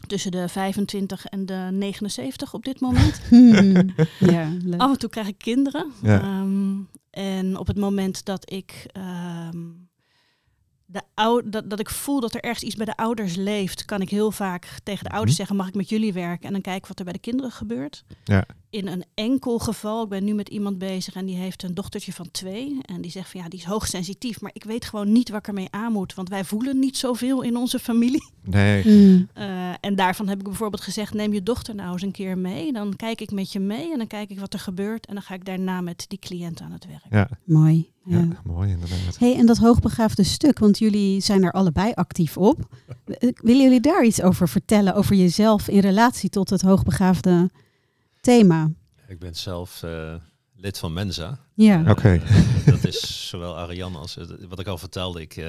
C: Tussen de 25 en de 79 op dit moment. (laughs)
D: Ja, leuk.
C: Af en toe krijg ik kinderen.
A: Ja.
C: Ehm, en op het moment dat ik, ehm, de dat, dat ik voel dat er ergens iets bij de ouders leeft, kan ik heel vaak tegen de ouders
A: Mhm.
C: zeggen, mag ik met jullie werken? En dan kijken wat er bij de kinderen gebeurt.
A: Ja.
C: In een enkel geval, ik ben nu met iemand bezig en die heeft een dochtertje van twee. En die zegt van ja, die is hoogsensitief, maar ik weet gewoon niet wat ik ermee aan moet. Want wij voelen niet zoveel in onze familie.
A: Nee. (laughs)
D: Hmm.
C: Eh, en daarvan heb ik bijvoorbeeld gezegd, neem je dochter nou eens een keer mee. Dan kijk ik met je mee en dan kijk ik wat er gebeurt. En dan ga ik daarna met die cliënt aan het werk.
A: Ja.
D: Mooi.
A: Ja.
D: Ja.
A: mooi inderdaad.
D: Hey, en dat hoogbegaafde stuk, want jullie zijn er allebei actief op. (laughs) Eh, Willen jullie daar iets over vertellen, over jezelf in relatie tot het hoogbegaafde thema?
B: Ik ben zelf eh, lid van Mensa.
D: Ja.
B: Eh,
A: Oké. (laughs)
B: dat is zowel Ariane als eh, wat ik al vertelde. Ik, eh,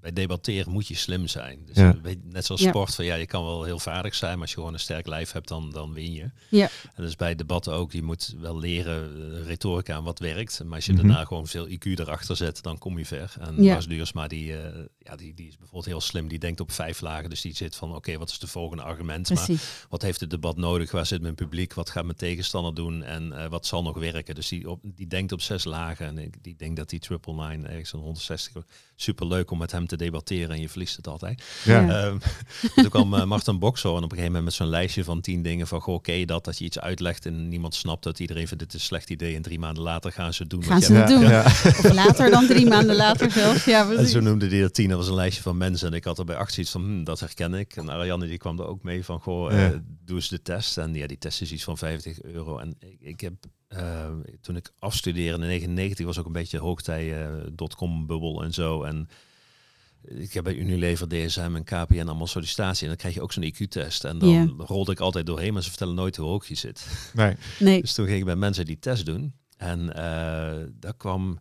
B: bij debatteren moet je slim zijn. Dus
A: Ja.
B: eh, net zoals
D: Ja.
B: sport, van ja, je kan wel heel vaardig zijn, maar als je gewoon een sterk lijf hebt, dan, dan win je.
D: Ja.
B: En dus bij debatten ook, je moet wel leren eh, retorica en wat werkt. Maar als je
A: Mhm.
B: daarna gewoon veel IQ erachter zet, dan kom je ver. En
D: Ja.
B: Duursma, die, eh, ja, die, die is bijvoorbeeld heel slim. Die denkt op vijf lagen. Dus die zit van, oké, wat is de volgende argument? Maar wat heeft het debat nodig? Waar zit mijn publiek? Wat gaat mijn tegenstander doen? En eh, wat zal nog werken? Dus die, op, die denkt op zes lagen. En ik die denkt dat die triple nine, ergens een 160, super leuk om met hem te debatteren. En je verliest het altijd.
A: Ja.
B: Ehm, (laughs) toen kwam eh, Martin Boxer en op een gegeven moment met zo'n lijstje van tien dingen van, goh, oké, dat, dat je iets uitlegt en niemand snapt dat iedereen vindt dit een slecht idee. En drie maanden later gaan ze doen.
D: Gaan
B: wat
D: ze doen.
A: Ja.
D: Of later dan drie maanden later zelfs. Ja,
B: En zo noemde hij dat tien. Dat was een lijstje van mensen. En ik had er bij acht iets van, hm, dat herken ik. En Ariane die kwam er ook mee van, goh, eh,
A: Ja.
B: doe eens de test. En ja, die test is iets van 50 euro. En ik, ik heb, eh, toen ik afstudeerde in 99 was ook een beetje hoogtij eh, dotcom bubbel en zo. En ik heb bij Unilever, DSM en KPN allemaal sollicitatie. En dan krijg je ook zo'n IQ-test. En dan rolde ik altijd doorheen, maar ze vertellen nooit hoe hoog je zit.
A: Nee.
D: Nee.
B: Dus toen ging ik bij mensen die test doen. En eh daar kwam...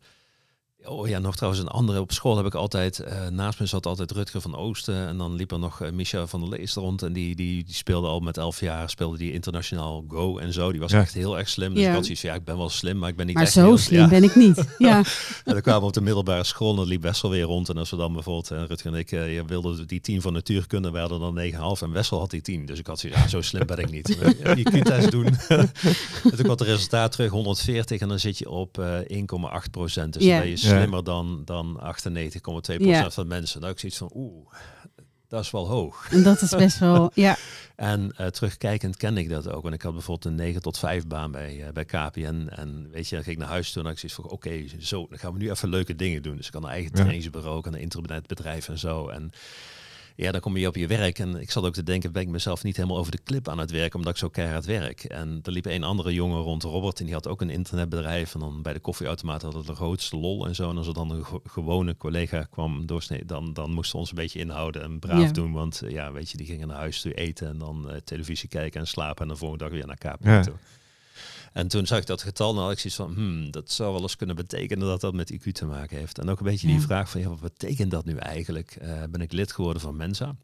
B: Oh ja, nog trouwens een andere. Op school heb ik altijd... eh, naast me zat altijd Rutger van Oosten. En dan liep er nog eh, Micha van der Leest rond. En die, die, die speelde al met elf jaar. Speelde die internationaal Go en zo. Die was
A: Ja.
B: echt heel erg slim. Dus
D: Ja.
B: ik had zoiets van, ja, ik ben wel slim, maar ik ben niet
D: Maar
B: echt
D: zo
B: heel
D: slim
B: ja.
D: ben ik niet. (laughs) Ja.
B: En dan kwamen we op de middelbare school en dat liep Wessel weer rond. En als we dan bijvoorbeeld, eh, Rutger en ik, eh, je wilde die 10 van natuurkunde, werden dan 9,5 en Wessel had die 10. Dus ik had zoiets, ja, zo slim ben ik niet. (laughs) Je kunt test doen. (laughs) en toen kwam het resultaat terug, 140 en dan zit je op eh 1,8 procent. Dus
D: Ja.
B: dan ben je
A: Ja.
B: Slimmer dan, dan 98,2%
D: Ja.
B: van mensen. Dan heb ik zoiets van, oeh, dat is wel hoog.
D: En dat is best wel, (laughs) ja.
B: En eh, terugkijkend kende ik dat ook. Want ik had bijvoorbeeld een 9 tot 5 baan bij, eh, bij KPN. En weet je, dan ging ik naar huis toe en had ik zoiets van, oké, zo, dan gaan we nu even leuke dingen doen. Dus ik had een eigen
A: Ja.
B: trainingsbureau, ik had een internetbedrijf en zo. En ja, dan kom je op je werk. En ik zat ook te denken, ben ik mezelf niet helemaal over de clip aan het werken, omdat ik zo keihard werk. En er liep een andere jongen rond, Robert, en die had ook een internetbedrijf. En dan bij de koffieautomaat hadden we de grootste lol en zo. En als er dan een ge- gewone collega kwam doorsnee, dan, dan moesten we ons een beetje inhouden en braaf
D: Ja.
B: doen. Want ja, weet je, die gingen naar huis toe eten en dan eh, televisie kijken en slapen. En de volgende dag weer naar KPN
A: Ja.
B: toe. En toen zag ik dat getal en dan had ik zoiets van, hmm, dat zou wel eens kunnen betekenen dat dat met IQ te maken heeft. En ook een beetje die vraag van, ja, wat betekent dat nu eigenlijk? Eh, ben ik lid geworden van Mensa?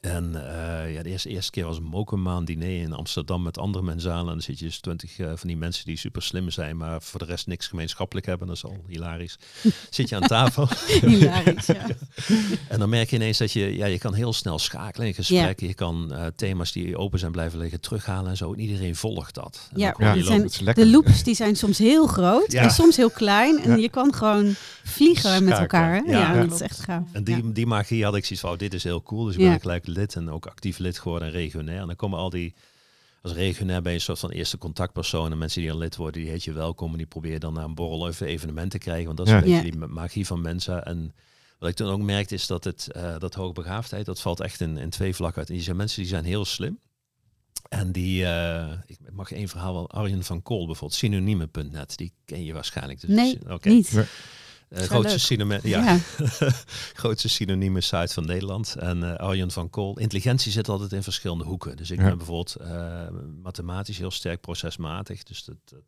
B: En eh, ja, de eerste, eerste keer was een mokermaan diner in Amsterdam met andere menzalen. En dan zit je dus twintig eh, van die mensen die super slim zijn, maar voor de rest niks gemeenschappelijk hebben. Dat is al hilarisch. (laughs) zit je aan tafel
D: Hilarisch, ja. (laughs)
B: en dan merk je ineens dat je, ja, je kan heel snel schakelen in gesprekken. Je kan eh, thema's die open zijn blijven liggen terughalen en zo. En iedereen volgt dat. En
D: Ja, zijn, de loops die zijn soms heel groot
B: Ja.
D: en soms heel klein. En
A: Ja.
D: je kan gewoon vliegen met elkaar. Hè?
B: Ja,
D: Ja,
B: ja.
D: dat is echt gaaf.
B: En die,
D: Ja.
B: die magie had ik zoiets van, oh, dit is heel cool. Dus ik
D: Ja.
B: ben gelijk lid en ook actief lid geworden en regionair. En dan komen al die, als regionair ben je een soort van eerste contactpersoon. En mensen die dan lid worden, die heet je welkom. En die probeer je dan naar een borrel of een evenement te krijgen. Want dat is
A: Ja.
B: een beetje
D: Ja.
B: die ma- magie van mensen. En wat ik toen ook merkte is dat het, eh, dat hoogbegaafdheid, dat valt echt in, in twee vlakken uit. En die zijn mensen die zijn heel slim. En die, eh, ik mag één verhaal wel, Arjen van Kool bijvoorbeeld, synonieme.net, die ken je waarschijnlijk. Dus,
D: Nee,
B: oké.
D: Niet.
C: Wel
B: grootste synoniem, ja,
D: Ja. (laughs)
B: grootste synonieme site van Nederland. En eh Arjen van Kool. Intelligentie zit altijd in verschillende hoeken. Dus ik
A: Ja.
B: ben bijvoorbeeld eh, mathematisch heel sterk procesmatig. Dus dat, dat,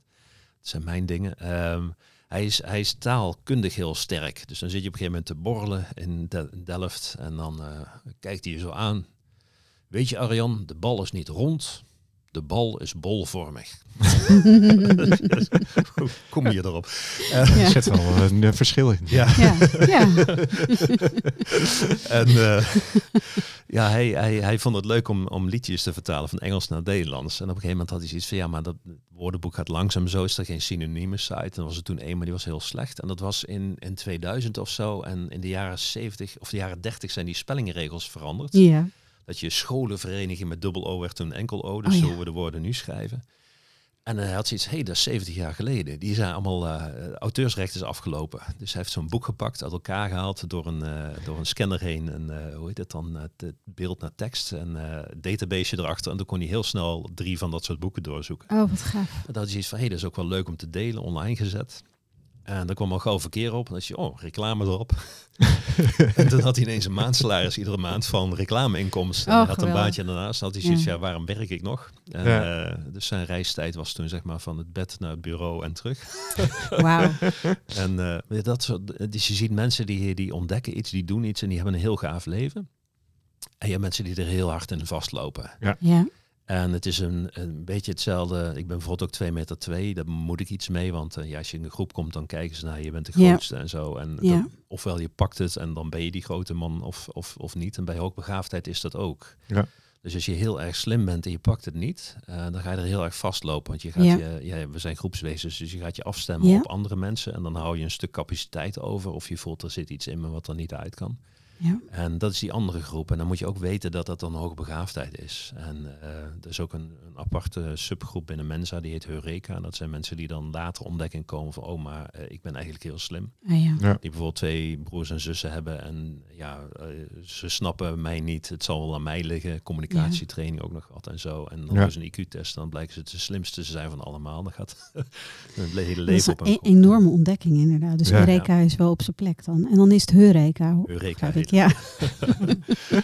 B: zijn mijn dingen. Ehm, hij, is, hij is taalkundig heel sterk. Dus dan zit je op een gegeven moment te borrelen in, in Delft. En dan eh, kijkt hij je zo aan. Weet je Arjan, de bal is niet rond. De bal is bolvormig. (laughs) Kom je erop?
A: Er
D: Ja.
A: zit wel een eh, verschil in.
B: Ja.
D: Ja. ja. (laughs)
B: En eh, ja, hij, hij, hij vond het leuk om, om liedjes te vertalen van Engels naar Nederlands. En op een gegeven moment had hij zoiets van, ja, maar dat woordenboek gaat langzaam zo. Is er geen synonieme site? En dan was er toen één, maar die was heel slecht. En dat was in, in 2000 of zo. En in de jaren 70 of de jaren 30 zijn die spellingenregels veranderd.
D: ja.
B: Dat je scholenvereniging met dubbel O werd toen enkel O. Dus
D: Oh, ja.
B: zo we de woorden nu schrijven. En hij had zoiets, hé, hey, dat is 70 jaar geleden. Die zijn allemaal, eh auteursrecht is afgelopen. Dus hij heeft zo'n boek gepakt, uit elkaar gehaald, door een, eh, door een scanner heen. En eh, hoe heet het dan? Het beeld naar tekst en database erachter. En toen kon hij heel snel drie van dat soort boeken doorzoeken.
D: Oh, wat gaaf.
B: En dan had hij zoiets van, hé, hey, dat is ook wel leuk om te delen, online gezet. En dan kwam al gauw verkeer op. En dan je, oh, reclame erop. (laughs) en toen had hij ineens een maandsalaris iedere maand van reclameinkomsten. En
D: Oh,
B: hij had een baantje daarnaast. Dan had hij zoiets,
D: Ja.
B: ja. waarom werk ik nog? En,
A: Ja.
B: eh, dus zijn reistijd was toen zeg maar van het bed naar het bureau en terug. (laughs)
D: Wauw. (laughs)
B: En eh, dat soort, dus je ziet mensen die, die ontdekken iets, die doen iets en die hebben een heel gaaf leven. En je hebt mensen die er heel hard in vastlopen.
D: Ja.
B: En het is een, een beetje hetzelfde. Ik ben bijvoorbeeld ook 2 meter twee. Daar moet ik iets mee. Want eh, ja, als je in een groep komt, dan kijken ze naar je. Je bent de
D: Ja.
B: grootste en zo. En
D: Ja.
B: dat- ofwel je pakt het en dan ben je die grote man of, of, of niet. En bij hoogbegaafdheid is dat ook.
A: Ja.
B: Dus als je heel erg slim bent en je pakt het niet, eh, dan ga je er heel erg vastlopen. Want je gaat
D: Ja.
B: je, ja, we zijn groepswezens, dus je gaat je afstemmen
D: Ja.
B: op andere mensen. En dan hou je een stuk capaciteit over. Of je voelt er zit iets in me wat er niet uit kan.
D: Ja.
B: En dat is die andere groep. En dan moet je ook weten dat dat dan hoogbegaafdheid is. En eh, er is ook een, een aparte subgroep binnen Mensa, die heet Heureka. En dat zijn mensen die dan later ontdekking komen van, oh, maar eh, ik ben eigenlijk heel slim.
D: Ah, ja.
A: Ja.
B: Die bijvoorbeeld twee broers en zussen hebben en ja, eh, ze snappen mij niet. Het zal wel aan mij liggen. Communicatietraining ook nog gehad en zo. En dan
A: Ja.
B: dus een IQ-test, dan blijken ze het de slimste te zijn van allemaal. Dan gaat (laughs) het hele
D: Dat is
B: leven op
D: een
B: een
D: enorme ontdekking inderdaad. Dus
A: Ja.
D: Eureka is wel op zijn plek dan. En dan is het Heureka. ho-
B: Eureka
D: begrijp ik. Ja. (laughs)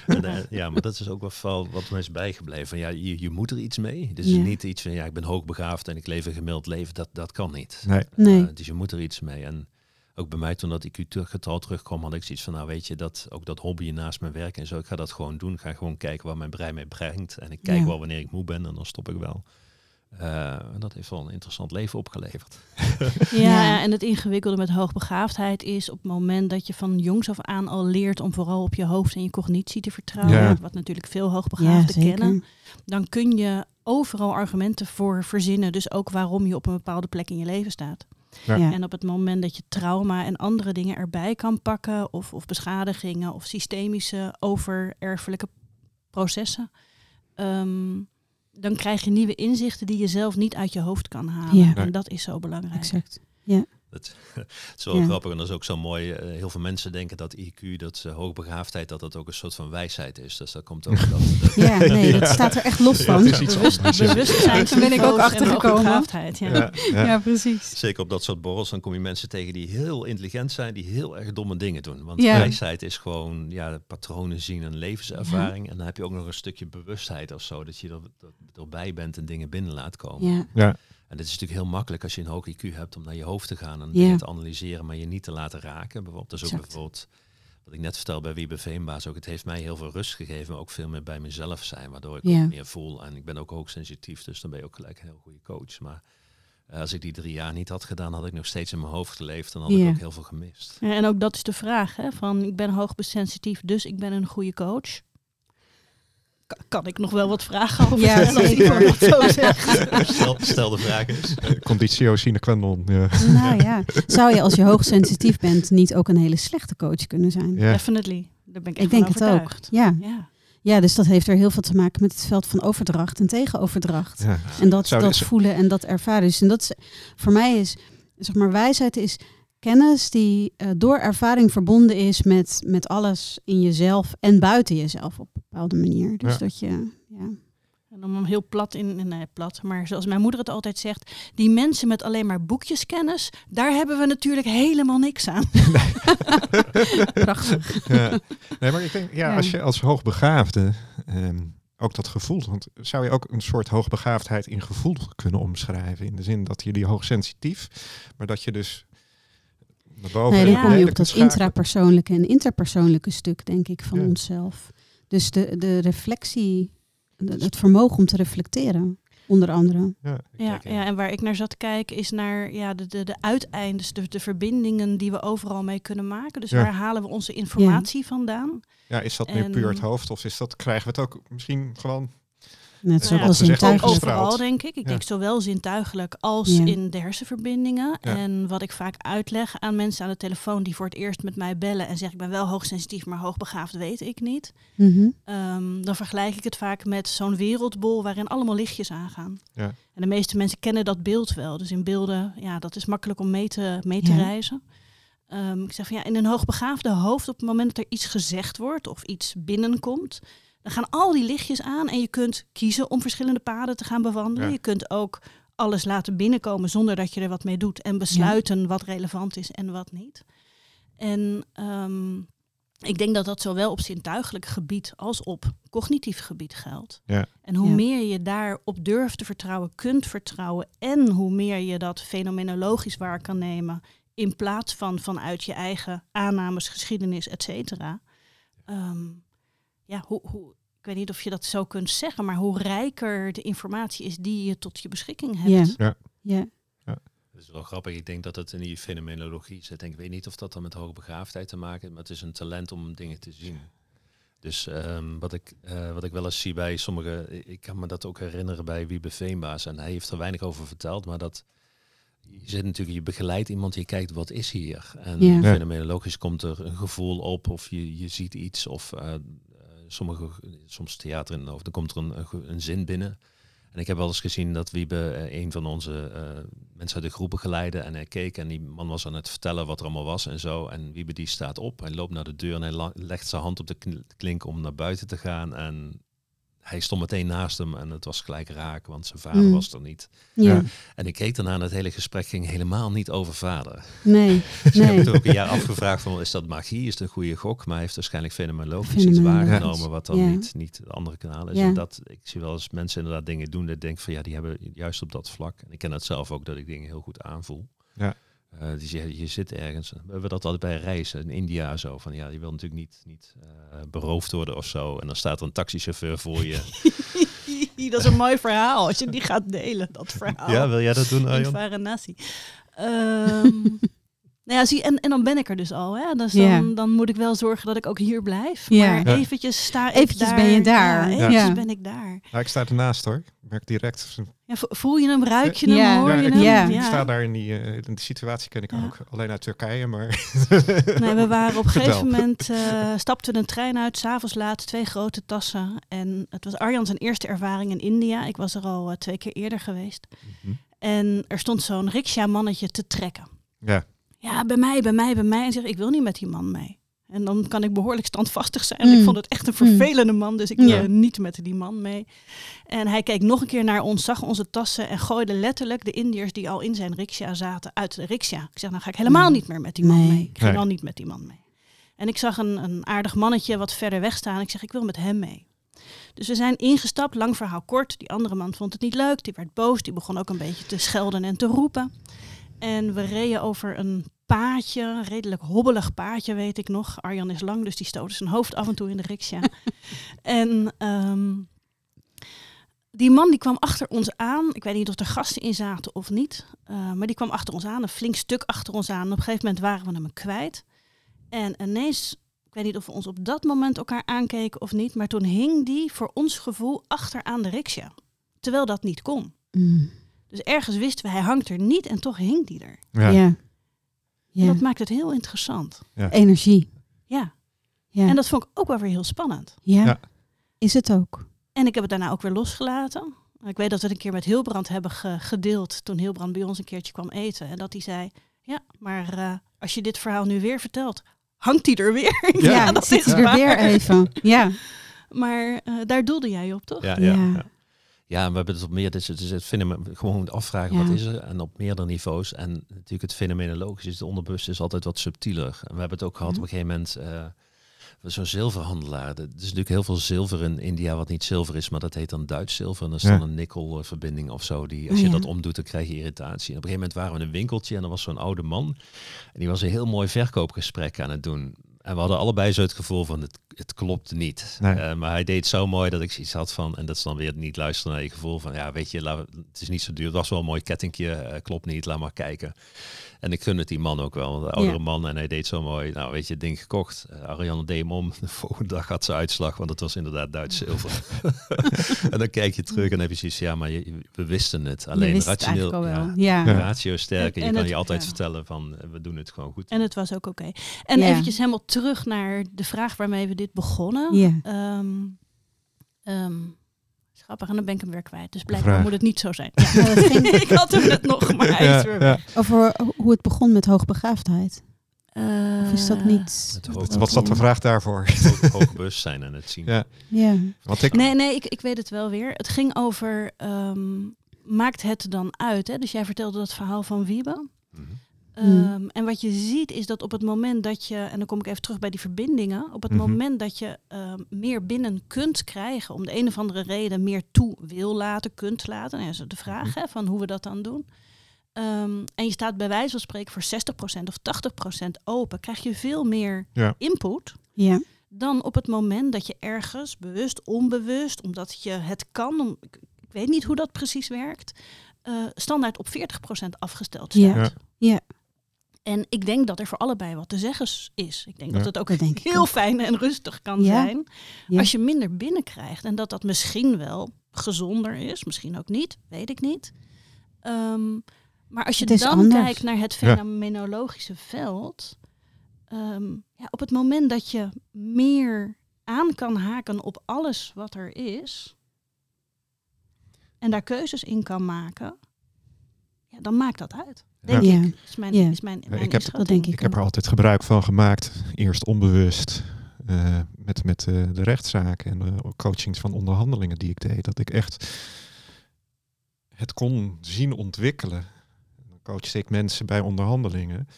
B: En, eh, ja, maar dat is ook wel wat me is bijgebleven. Van, ja, je, je moet er iets mee. Dus
D: Ja.
B: niet iets van ja, ik ben hoogbegaafd en ik leef een gemiddeld leven. Dat, dat kan niet.
A: Nee.
D: Nee.
B: Eh, dus je moet er iets mee. En ook bij mij toen dat IQ-getal terugkwam, had ik zoiets van, nou weet je, dat, ook dat hobby naast mijn werk en zo, ik ga dat gewoon doen. Ik ga gewoon kijken waar mijn brein mee brengt. En ik kijk
D: Ja.
B: wel wanneer ik moe ben en dan stop ik wel. Eh, en dat heeft wel een interessant leven opgeleverd. (laughs)
C: Ja, en het ingewikkelde met hoogbegaafdheid is op het moment dat je van jongs af aan al leert om vooral op je hoofd en je cognitie te vertrouwen,
A: Ja.
C: wat natuurlijk veel hoogbegaafden kennen, dan kun je overal argumenten voor verzinnen. Dus ook waarom je op een bepaalde plek in je leven staat.
A: Ja.
D: Ja.
C: En op het moment dat je trauma en andere dingen erbij kan pakken, of, of beschadigingen of systemische overerfelijke processen, ehm, dan krijg je nieuwe inzichten die je zelf niet uit je hoofd kan halen.
D: Ja.
C: En dat is zo belangrijk.
D: Exact.
B: Het, (laughs) het is wel
D: Ja.
B: grappig en dat is ook zo mooi. eh, heel veel mensen denken dat IQ, dat uh, hoogbegaafdheid, dat dat ook een soort van wijsheid is. Dus dat komt ook. dat, (laughs) dat,
D: Ja, nee, dat staat er echt los van.
C: Bewust,
A: ja.
C: bewustzijn
D: Daar ben ik ook achtergekomen.
C: Ja.
A: Ja, ja.
D: Ja, precies.
B: zeker op dat soort borrels, dan kom je mensen tegen die heel intelligent zijn, die heel erg domme dingen doen. Want
D: Ja.
B: wijsheid is gewoon ja, patronen zien en levenservaring. En dan heb je ook nog een stukje bewustheid of zo, dat je er, dat, erbij bent en dingen binnen laat komen.
D: Ja,
B: En het is natuurlijk heel makkelijk als je een hoog IQ hebt om naar je hoofd te gaan en dingen te analyseren, maar je niet te laten raken. Bijvoorbeeld, dat is ook
D: Exact.
B: bijvoorbeeld wat ik net vertelde bij Wiebe Veenbaas ook. Het heeft mij heel veel rust gegeven, maar ook veel meer bij mezelf zijn, waardoor ik ook meer voel. En ik ben ook hoogsensitief, dus dan ben je ook gelijk een heel goede coach. Maar eh, als ik die drie jaar niet had gedaan, had ik nog steeds in mijn hoofd geleefd en had ik ook heel veel gemist.
C: Ja, en ook dat is de vraag, hè, van ik ben hoogbesensitief, dus ik ben een goede coach. Ka- Kan ik nog wel wat vragen over
D: Ja, zeker.
B: Stel, stel de vraag eens.
A: Conditio sine qua non. Ja.
D: nou ja. Zou je als je hoogsensitief bent niet ook een hele slechte coach kunnen zijn?
A: Ja.
C: Definitely. Daar ben ik echt
D: Ik denk het ook. Ja.
C: Ja.
D: ja, dus dat heeft er heel veel te maken met het veld van overdracht en tegenoverdracht.
A: Ja.
D: En dat,
A: Zou
D: dat
A: dit-
D: voelen en dat ervaren. Dus en dat is, voor mij is, zeg maar, wijsheid is kennis die eh, door ervaring verbonden is met, met alles in jezelf en buiten jezelf op een bepaalde manier. Dus
A: Ja.
D: dat je, ja.
C: En om hem heel plat in, nee, plat, maar zoals mijn moeder het altijd zegt, die mensen met alleen maar boekjeskennis, daar hebben we natuurlijk helemaal niks aan. (laughs)
D: prachtig.
A: Ja. Nee, maar ik denk, ja,
D: Ja.
A: als je als hoogbegaafde ehm, ook dat gevoel, want zou je ook een soort hoogbegaafdheid in gevoel kunnen omschrijven? In de zin dat je die hoogsensitief, maar dat je dus
D: Nee, dan
C: Ja.
D: kom je op dat
A: schakelen.
D: intrapersoonlijke en interpersoonlijke stuk, denk ik, van
A: Ja.
D: onszelf. Dus de, de reflectie, de- het vermogen om te reflecteren, onder andere.
A: Ja.
C: Ja, ja, en waar ik naar zat te kijken is naar ja, de, de, de uiteindes, de, de verbindingen die we overal mee kunnen maken. Dus
A: Ja.
C: waar halen we onze informatie vandaan?
A: ja, is dat nu
C: En-
A: puur het hoofd of is dat, krijgen we het ook misschien gewoon...
D: Net zoals
C: ja,
D: zintuigelijk.
A: overal.
C: Denk ik. Ik
A: Ja.
C: denk zowel zintuigelijk als
D: Ja.
C: in de hersenverbindingen.
A: Ja.
C: En wat ik vaak uitleg aan mensen aan de telefoon die voor het eerst met mij bellen en zeggen ik ben wel hoogsensitief, maar hoogbegaafd weet ik niet.
D: Mhm.
C: Ehm, dan vergelijk ik het vaak met zo'n wereldbol waarin allemaal lichtjes aangaan.
A: Ja.
C: En de meeste mensen kennen dat beeld wel. Dus in beelden, ja, dat is makkelijk om mee te, mee te
D: Ja.
C: reizen. Ehm, ik zeg van ja, in een hoogbegaafde hoofd, op het moment dat er iets gezegd wordt of iets binnenkomt, dan gaan al die lichtjes aan en je kunt kiezen om verschillende paden te gaan bewandelen.
A: Ja.
C: Je kunt ook alles laten binnenkomen zonder dat je er wat mee doet en besluiten wat relevant is en wat niet. En ehm, ik denk dat dat zowel op zintuigelijk gebied als op cognitief gebied geldt.
A: Ja.
C: En hoe
D: Ja.
C: meer je daarop durft te vertrouwen, kunt vertrouwen en hoe meer je dat fenomenologisch waar kan nemen in plaats van vanuit je eigen aannames, geschiedenis, et cetera. Ehm, ja, hoe, hoe, ik weet niet of je dat zo kunt zeggen, maar hoe rijker de informatie is die je tot je beschikking hebt.
D: Ja. Ja.
B: Dat is wel grappig. Ik denk dat het in die fenomenologie zit. Ik weet niet of dat dan met hoogbegaafdheid te maken heeft, maar het is een talent om dingen te zien. Dus ehm, wat, ik, eh, wat ik wel eens zie bij sommige, ik kan me dat ook herinneren bij Wiebe Veenbaas. En hij heeft er weinig over verteld, maar dat je zit natuurlijk, je begeleidt iemand, je kijkt wat is hier. En
D: Ja.
A: Ja.
B: fenomenologisch komt er een gevoel op of je, je ziet iets of eh, sommige, soms theater in hoofd, dan komt er een, een, zin binnen. En ik heb wel eens gezien dat Wiebe eh, een van onze eh, mensen uit de groep begeleidde en hij keek en die man was aan het vertellen wat er allemaal was en zo. En Wiebe die staat op, hij loopt naar de deur en hij legt zijn hand op de klink om naar buiten te gaan en hij stond meteen naast hem en het was gelijk raak, want zijn vader
D: Mm.
B: was er niet.
D: Ja.
B: En ik keek daarna en het hele gesprek ging helemaal niet over vader.
D: Nee. (laughs)
B: Dus ik heb
D: Nee.
B: het ook een jaar afgevraagd van, is dat magie? Is het een goede gok? Maar hij heeft waarschijnlijk fenomenologisch iets waargenomen wat dan
D: ja.
B: niet, niet de andere kanalen is.
D: Ja.
B: En dat, ik zie wel eens mensen inderdaad dingen doen dat ik denk van, ja, die hebben juist op dat vlak. En ik ken het zelf ook, dat ik dingen heel goed aanvoel.
A: Ja.
B: Eh, dus je, je zit ergens. We hebben dat altijd bij reizen in India zo. Van ja, je wil natuurlijk niet, niet eh, beroofd worden of zo. En dan staat er een taxichauffeur voor je. (laughs)
C: dat is een mooi verhaal als je die gaat delen, dat verhaal.
B: ja, wil jij dat doen,
C: in
B: Arjan?
C: Varanasi. Ehm, Nou ja, zie, en, en dan ben ik er dus al. Hè? Dus
D: Ja.
C: dan, dan moet ik wel zorgen dat ik ook hier blijf.
D: Ja.
C: Maar
A: Ja.
C: eventjes sta ik
D: Eventjes
C: daar.
D: ben je daar.
C: Ja, eventjes
D: Ja.
C: ben ik daar.
A: Ja, ik sta ernaast hoor. Ik merk direct.
C: Ja, vo- voel je hem, ruik je hem,
D: Ja.
C: hoor
A: Ja,
C: je
A: ik,
C: hem?
D: Ja.
A: ik sta daar in die, eh, in die situatie ken ik
C: Ja.
A: ook. Alleen uit Turkije, maar... (laughs)
C: Nee, we waren op een
A: Vertel.
C: gegeven moment, eh stapten we een trein uit, s'avonds laat, twee grote tassen. En het was Arjan zijn eerste ervaring in India. Ik was er al eh, twee keer eerder geweest.
A: Mhm.
C: En er stond zo'n riksja-mannetje te trekken.
A: Ja,
C: Ja, bij mij, bij mij, bij mij. En zeg ik wil niet met die man mee. En dan kan ik behoorlijk standvastig zijn. En
D: Mm.
C: ik vond het echt een vervelende man, dus ik
D: Ja.
C: wilde niet met die man mee. En hij keek nog een keer naar ons, zag onze tassen en gooide letterlijk de Indiërs die al in zijn riksja zaten uit de riksja. Ik zeg, nou ga ik helemaal
D: Mm.
C: niet meer met die man
D: Nee.
C: mee. Ik ging
A: Nee.
C: al niet met die man mee. En ik zag een, een aardig mannetje wat verder weg staan. Ik zeg, ik wil met hem mee. Dus we zijn ingestapt, lang verhaal kort. Die andere man vond het niet leuk, die werd boos. Die begon ook een beetje te schelden en te roepen. En we reden over een paadje, een redelijk hobbelig paadje weet ik nog. Arjan is lang, dus die stootte zijn hoofd af en toe in de riksja. (laughs) en ehm, die man die kwam achter ons aan. Ik weet niet of er gasten in zaten of niet. eh, maar die kwam achter ons aan, een flink stuk achter ons aan. En op een gegeven moment waren we hem kwijt. En ineens, ik weet niet of we ons op dat moment elkaar aankeken of niet. Maar toen hing die voor ons gevoel achteraan de riksja. Terwijl dat niet kon.
D: Mm.
C: Dus ergens wisten we, hij hangt er niet en toch hing die er.
A: ja.
D: Ja.
C: En
D: Ja.
C: dat maakt het heel interessant.
D: Energie.
C: Ja.
D: Ja.
C: En dat vond ik ook wel weer heel spannend.
D: ja.
A: Ja.
D: Is het ook.
C: En ik heb het daarna ook weer losgelaten. Ik weet dat we het een keer met Hilbrand hebben ge- gedeeld toen Hilbrand bij ons een keertje kwam eten. En dat hij zei, ja, maar eh, als je dit verhaal nu weer vertelt, hangt hij er weer.
A: Ja, (laughs)
D: Ja,
C: dat
D: zit er
C: waar.
D: weer even. Ja. (laughs)
C: Maar eh, daar doelde jij op, toch?
B: Ja, ja.
D: Ja.
B: Ja. We hebben het op meer, dus het is het fenomeen, gewoon afvragen
D: Ja.
B: wat is er en op meerdere niveaus. En natuurlijk het fenomenologisch is, het onderbewust is altijd wat subtieler. En we hebben het ook gehad
C: Mhm.
B: op een gegeven moment, eh, zo'n zilverhandelaar. Er is natuurlijk heel veel zilver in India wat niet zilver is, maar dat heet dan Duits zilver. En dat is
A: Ja.
B: dan een nikkelverbinding of zo. Die, als je
D: ja.
B: dat omdoet, dan krijg je irritatie. En op een gegeven moment waren we in een winkeltje en er was zo'n oude man. En die was een heel mooi verkoopgesprek aan het doen. En we hadden allebei zo het gevoel van het, het klopt niet.
A: Nee.
B: Eh, maar hij deed zo mooi dat ik zoiets had van, en dat is dan weer niet luisteren naar je gevoel van, ja weet je, laat, het is niet zo duur. Het was wel een mooi kettingje, eh, klopt niet, laat maar kijken. En ik gun het die man ook wel, de oudere
D: Ja.
B: man. En hij deed zo mooi, nou weet je, het ding gekocht. Eh, Ariane deed hem om. (laughs) De volgende dag had ze uitslag, want het was inderdaad Duits zilver. (laughs) en dan kijk je terug en heb je zoiets, ja maar je, we wisten het. Alleen
D: wist het
B: rationeel, ja,
D: Ja.
A: Ja.
B: ratio sterk. En
C: En-
B: je kan
C: het-
B: je altijd
C: ja.
B: vertellen van, we doen het gewoon goed.
C: En het was ook oké. En
D: Ja.
C: eventjes helemaal terug naar de vraag waarmee we dit begonnen.
D: Ja.
C: Ehm, ehm, grappig, en dan ben ik hem weer kwijt. Dus blijkbaar
A: Vraag.
C: moet het niet zo zijn. Ja, (laughs) ik had hem net nog, maar hij is weer weg.
A: ja.
D: over hoe het begon met hoogbegaafdheid. Of is dat
C: Eh,
D: niet...
A: Wat zat de vraag daarvoor?
B: Hoog, hoog bewustzijn en het zien.
A: Ja.
D: Ja.
A: Want ik,
C: Nee, nee, ik, ik weet het wel weer. Het ging over, ehm, maakt het dan uit? Hè? Dus jij vertelde dat verhaal van Wiebe.
B: Mhm.
C: Ehm, En wat je ziet is dat op het moment dat je, en dan kom ik even terug bij die verbindingen, op het
A: Mhm.
C: moment dat je ehm, meer binnen kunt krijgen, om de een of andere reden meer toe wil laten, kunt laten, en dat is de vraag
A: Mhm.
C: hè, van hoe we dat dan doen. Ehm, en je staat bij wijze van spreken voor 60% of 80% open, krijg je veel meer
A: Ja.
C: input
D: Ja.
C: dan op het moment dat je ergens bewust, onbewust, omdat je het kan, om, ik, ik weet niet hoe dat precies werkt, eh, standaard op 40% afgesteld staat.
D: Ja.
A: Ja.
C: En ik denk dat er voor allebei wat te zeggen is. Ik denk
A: Ja.
C: dat het ook
D: denk
C: heel
D: ook.
C: fijn en rustig kan
D: Ja.
C: zijn
D: Ja.
C: als je minder binnenkrijgt. En dat dat misschien wel gezonder is, misschien ook niet, weet ik niet. Ehm, maar als je dan
D: anders.
C: kijkt naar het fenomenologische veld, ehm, ja, op het moment dat je meer aan kan haken op alles wat er is en daar keuzes in kan maken, ja, dan maakt dat uit. Denk
D: Ja.
C: ik. Is mijn,
D: Ja.
C: is mijn,
A: Ja,
C: mijn
A: ik heb-.
D: Dat denk ik
A: Ik heb er altijd gebruik van gemaakt. Eerst onbewust. eh, met met eh, de rechtszaken en de coachings van onderhandelingen die ik deed. Dat ik echt het kon zien ontwikkelen. Dan coachte ik mensen bij onderhandelingen.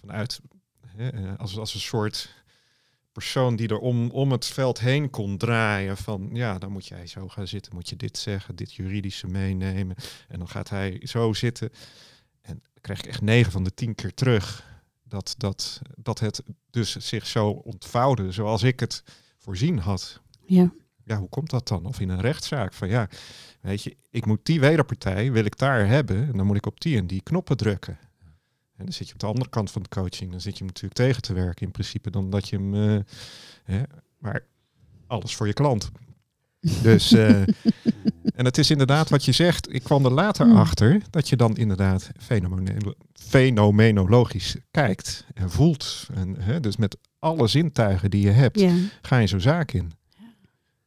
A: Vanuit hè, eh, als, als een soort persoon die er om, om het veld heen kon draaien. Van ja, dan moet jij zo gaan zitten. Moet je dit zeggen, dit juridische meenemen. En dan gaat hij zo zitten. Krijg ik echt negen van de tien keer terug. Dat, dat, dat het dus zich zo ontvouwde zoals ik het voorzien had.
D: Ja.
A: Ja, hoe komt dat dan? Of in een rechtszaak van ja, weet je, ik moet die wederpartij, wil ik daar hebben. En dan moet ik op die en die knoppen drukken. En dan zit je op de andere kant van de coaching. Dan zit je hem natuurlijk tegen te werken in principe. Dan dat je hem... eh, hè, maar alles voor je klant. Dus... (laughs) eh, en het is inderdaad wat je zegt. Ik kwam er later
D: Hmm.
A: achter dat je dan inderdaad fenomeno- fenomenologisch kijkt en voelt. En, hè, dus met alle zintuigen die je hebt, ga je zo'n zaak in.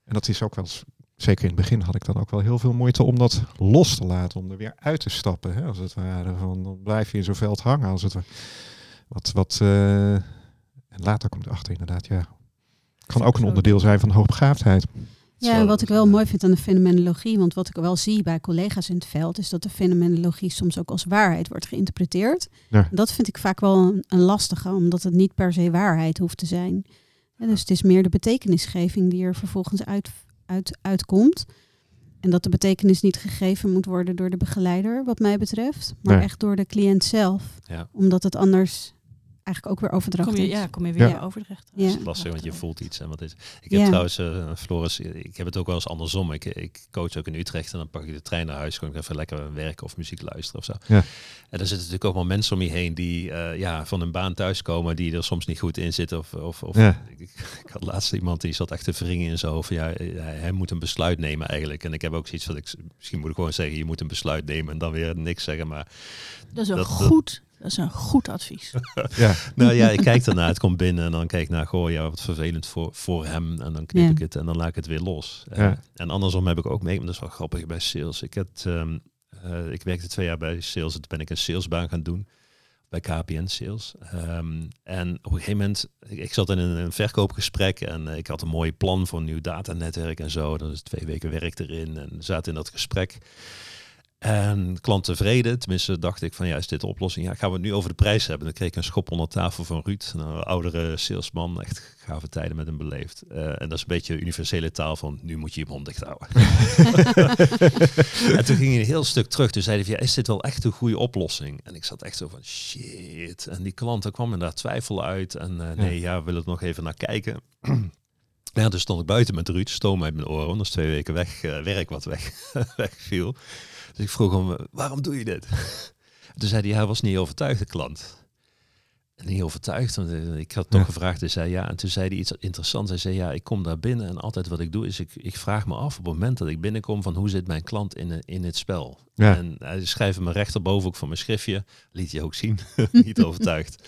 A: En dat is ook wel, eens- zeker in het begin had ik dan ook wel heel veel moeite om dat los te laten, om er weer uit te stappen, hè, als het ware. Van, dan blijf je in zo'n veld hangen, als het ware. Wat, wat, eh, en later komt erachter inderdaad, ja. Kan ook een onderdeel zijn van hoogbegaafdheid.
D: Ja, en wat ik wel
B: ja.
D: mooi vind aan de fenomenologie, want wat ik wel zie bij collega's in het veld, is dat de fenomenologie soms ook als waarheid wordt geïnterpreteerd.
A: Ja.
D: Dat vind ik vaak wel een, lastige, omdat het niet per se waarheid hoeft te zijn. En dus het is meer de betekenisgeving die er vervolgens uit, uit, uitkomt. En dat de betekenis niet gegeven moet worden door de begeleider, wat mij betreft, maar
A: Nee.
D: echt door de cliënt zelf.
B: Ja.
D: Omdat het anders eigenlijk ook weer overdracht
C: Kom je,
D: is.
C: ja, kom je weer
A: Ja.
C: overdracht.
D: Ja.
B: Dat is lastig, want je voelt iets. En wat is. Ik heb
D: Ja.
B: trouwens, eh, Floris, ik heb het ook wel eens andersom. Ik, ik coach ook in Utrecht en dan pak ik de trein naar huis. Gewoon even lekker werken of muziek luisteren of zo.
A: Ja.
B: En er zitten natuurlijk ook wel mensen om je heen die eh, ja, van hun baan thuiskomen, die er soms niet goed in zitten. Of, of, of
A: Ja. (laughs)
B: ik, ik had laatst iemand die zat echt te wringen in zijn hoofd. van, Ja, hij, hij moet een besluit nemen eigenlijk. En ik heb ook zoiets van, ik, misschien moet ik gewoon zeggen, je moet een besluit nemen en dan weer niks zeggen. Maar
C: Dat is
B: dat-
C: goed, dat is een goed advies. (laughs)
A: Ja,
B: Nou ja, ik kijk ernaar, het komt binnen en dan kijk ik naar, goh, ja, wat vervelend voor, voor hem. En dan knip
D: Ja.
B: ik het en dan laat ik het weer los. Eh,
A: Ja.
B: en andersom heb ik ook mee, dat is wel grappig bij sales. Ik, heb, ehm, eh, ik werkte twee jaar bij sales, toen ben ik een salesbaan gaan doen. Bij KPN Sales. Ehm, en op een gegeven moment, ik, ik zat in een, een verkoopgesprek en eh, ik had een mooi plan voor een nieuw datanetwerk en zo. Dat is twee weken werk erin en zaten in dat gesprek. En klant tevreden, tenminste dacht ik van ja, is dit de oplossing? Ja, gaan we het nu over de prijs hebben? Dan kreeg ik een schop onder tafel van Ruud, een oudere salesman, echt gave tijden met hem beleefd. Eh, en dat is een beetje universele taal van nu moet je je mond dicht houden. (laughs) en toen ging hij een heel stuk terug, toen zei hij van ja, is dit wel echt een goede oplossing? En ik zat echt zo van shit. En die klant, daar kwam inderdaad twijfel uit. En eh, nee, ja, we willen er nog even naar kijken. (clears throat) Ja, dus stond ik buiten met Ruud, stoom uit mijn oren, dat is twee weken weg, eh, werk wat weg, (laughs) wegviel. Dus ik vroeg hem, waarom doe je dit? (laughs) Toen zei hij, hij was niet overtuigd, de klant. En niet overtuigd, want eh, ik had toch
A: Ja.
B: gevraagd, hij zei ja. En toen zei hij iets interessants. Hij zei, ja, ik kom daar binnen en altijd wat ik doe is, ik, ik vraag me af op het moment dat ik binnenkom van hoe zit mijn klant in, eh, in het spel.
A: Ja.
B: En hij schrijft me rechterboven ook van mijn schriftje, liet hij ook zien, (laughs) (laughs) niet overtuigd.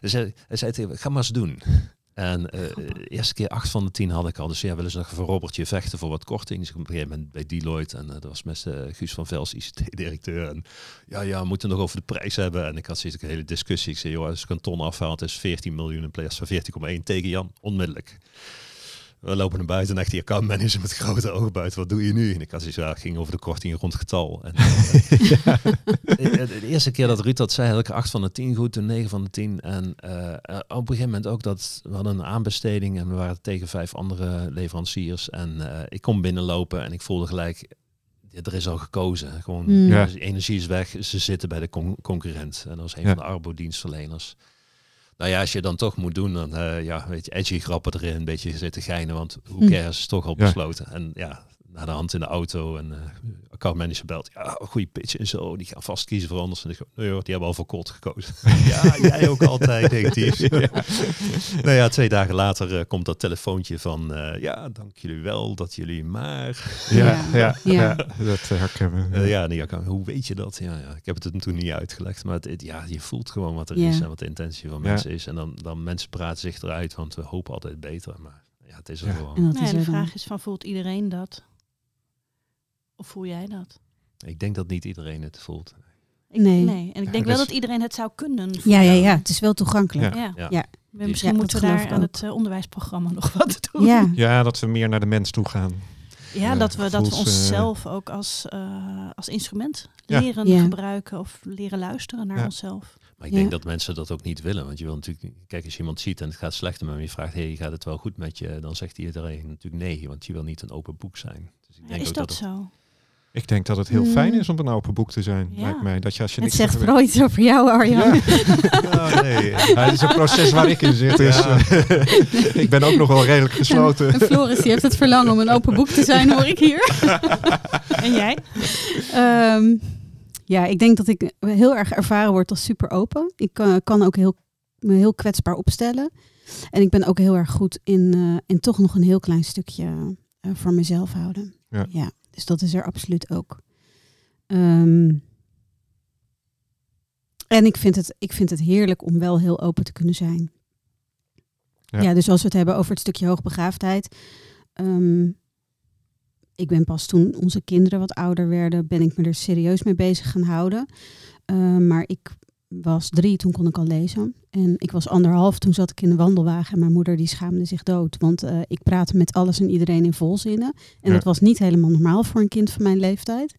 B: Dus hij, hij zei tegen me, ga maar eens doen. En eh, de eerste keer acht van de tien had ik al. Dus ja, willen ze nog voor Robertje vechten voor wat korting. Dus ik op een gegeven moment bij Deloitte. En eh, dat was met eh, Guus van Vels, ICT-directeur. En ja, ja, we moeten nog over de prijs hebben. En ik had zoiets, een hele discussie. Ik zei, joh, als ik een ton afhaal, het is 14 miljoen in plaats van 14,1 tegen Jan. Onmiddellijk. We lopen naar buiten en echt die accountmanager met grote ogen buiten. Wat doe je nu? En ik had zoiets, ja, ging over de korting rond getal. En, (laughs) eh, de, de eerste keer dat Ruud dat zei, had ik 8 van de 10 goed, toen 9 van de 10. En eh, eh, op een gegeven moment ook dat we hadden een aanbesteding en we waren tegen vijf andere leveranciers. En eh, ik kom binnenlopen en ik voelde gelijk, ja, er is al gekozen. Gewoon,
D: Hmm.
A: Ja.
B: de energie is weg, ze zitten bij de con- concurrent. En dat was een
A: Ja.
B: van de Arbo-dienstverleners. Nou ja, als je dan toch moet doen, dan eh, ja, weet je, edgy grappen erin, een beetje zitten geinen, want hoe
D: Hm.
B: cares is toch al
A: Ja.
B: besloten. En ja, naar de hand in de auto en eh accountmanager belt, ja, goede pitch en zo, die gaan vast kiezen voor anders. En ik nee hoor, die hebben al voor Colt gekozen. (laughs) ja, jij ook altijd (laughs) negatief. Nou ja, twee dagen later eh, komt dat telefoontje van, eh, ja, dank jullie wel dat jullie maar...
A: ja,
D: Ja. (laughs)
A: ja, ja,
D: Ja.
A: dat herkennen we.
B: Ja, nee, account- hoe weet je dat? Ja, ja, ik heb het hem toen niet uitgelegd, maar het, het- ja, je voelt gewoon wat er
D: Ja.
B: is en wat de intentie van
A: Ja.
B: mensen is. En dan, dan mensen praten zich eruit, want we hopen altijd beter. Maar ja, het is er
A: Ja.
B: gewoon.
D: En dat is
C: de
D: dan.
C: vraag is van, voelt iedereen dat? Of voel jij dat?
B: Ik denk dat niet iedereen het voelt.
C: Ik,
D: Nee.
C: nee. En ik
A: Ja,
C: denk
A: dus-
C: wel dat iedereen het zou kunnen
D: Ja,
C: voelen.
D: ja, ja. Het is wel toegankelijk.
C: Ja.
B: Ja.
C: Misschien
D: Ja,
C: moeten
D: dat
C: we daar aan het onderwijsprogramma (laughs) nog wat doen.
D: Ja.
A: Ja, dat we meer naar de mens toe gaan.
C: Ja,
A: Ja,
C: dat we, dat we
A: eh,
C: onszelf ook als, eh, als instrument leren
D: Ja.
C: gebruiken of leren luisteren naar
A: Ja.
C: onszelf.
B: Maar ik
D: Ja.
B: denk dat mensen dat ook niet willen. Want je wil natuurlijk, kijk, als je iemand ziet en het gaat slecht met hem, en je vraagt, hey, gaat het wel goed met je? Dan zegt iedereen natuurlijk nee, want je wil niet een open boek zijn. Dus ik denk
C: is
B: ook
C: dat,
B: het-
C: zo?
A: Ik denk dat het heel fijn
D: Mm.
A: is om een open boek te zijn,
C: Ja.
A: lijkt mij. Dat je als je
D: Het
A: niks
D: zegt vooral iets over jou, Arjan.
A: Ja.
B: Ja, nee. (laughs)
A: Ja, het is een proces waar ik in zit. Dus
B: Ja.
A: eh, (laughs) ik ben ook nog wel redelijk gesloten.
D: En Floris die heeft het verlangen om een open boek te zijn, hoor ik hier. (laughs)
C: En jij?
D: Ehm, Ja, ik denk dat ik heel erg ervaren word als super open. Ik kan, kan ook heel, me heel kwetsbaar opstellen. En ik ben ook heel erg goed in, eh, in toch nog een heel klein stukje eh, voor mezelf houden.
A: Ja.
D: Dus dat is er absoluut ook. Ehm, en ik vind, het, ik vind het heerlijk om wel heel open te kunnen zijn.
A: Ja.
D: Ja, dus als we het hebben over het stukje hoogbegaafdheid. ehm, ik ben pas toen onze kinderen wat ouder werden, ben ik me er serieus mee bezig gaan houden. Ehm, maar ik was drie, toen kon ik al lezen. En ik was anderhalf, toen zat ik in de wandelwagen. En mijn moeder die schaamde zich dood. Want eh, ik praatte met alles en iedereen in volzinnen. En
A: Ja.
D: dat was niet helemaal normaal voor een kind van mijn leeftijd.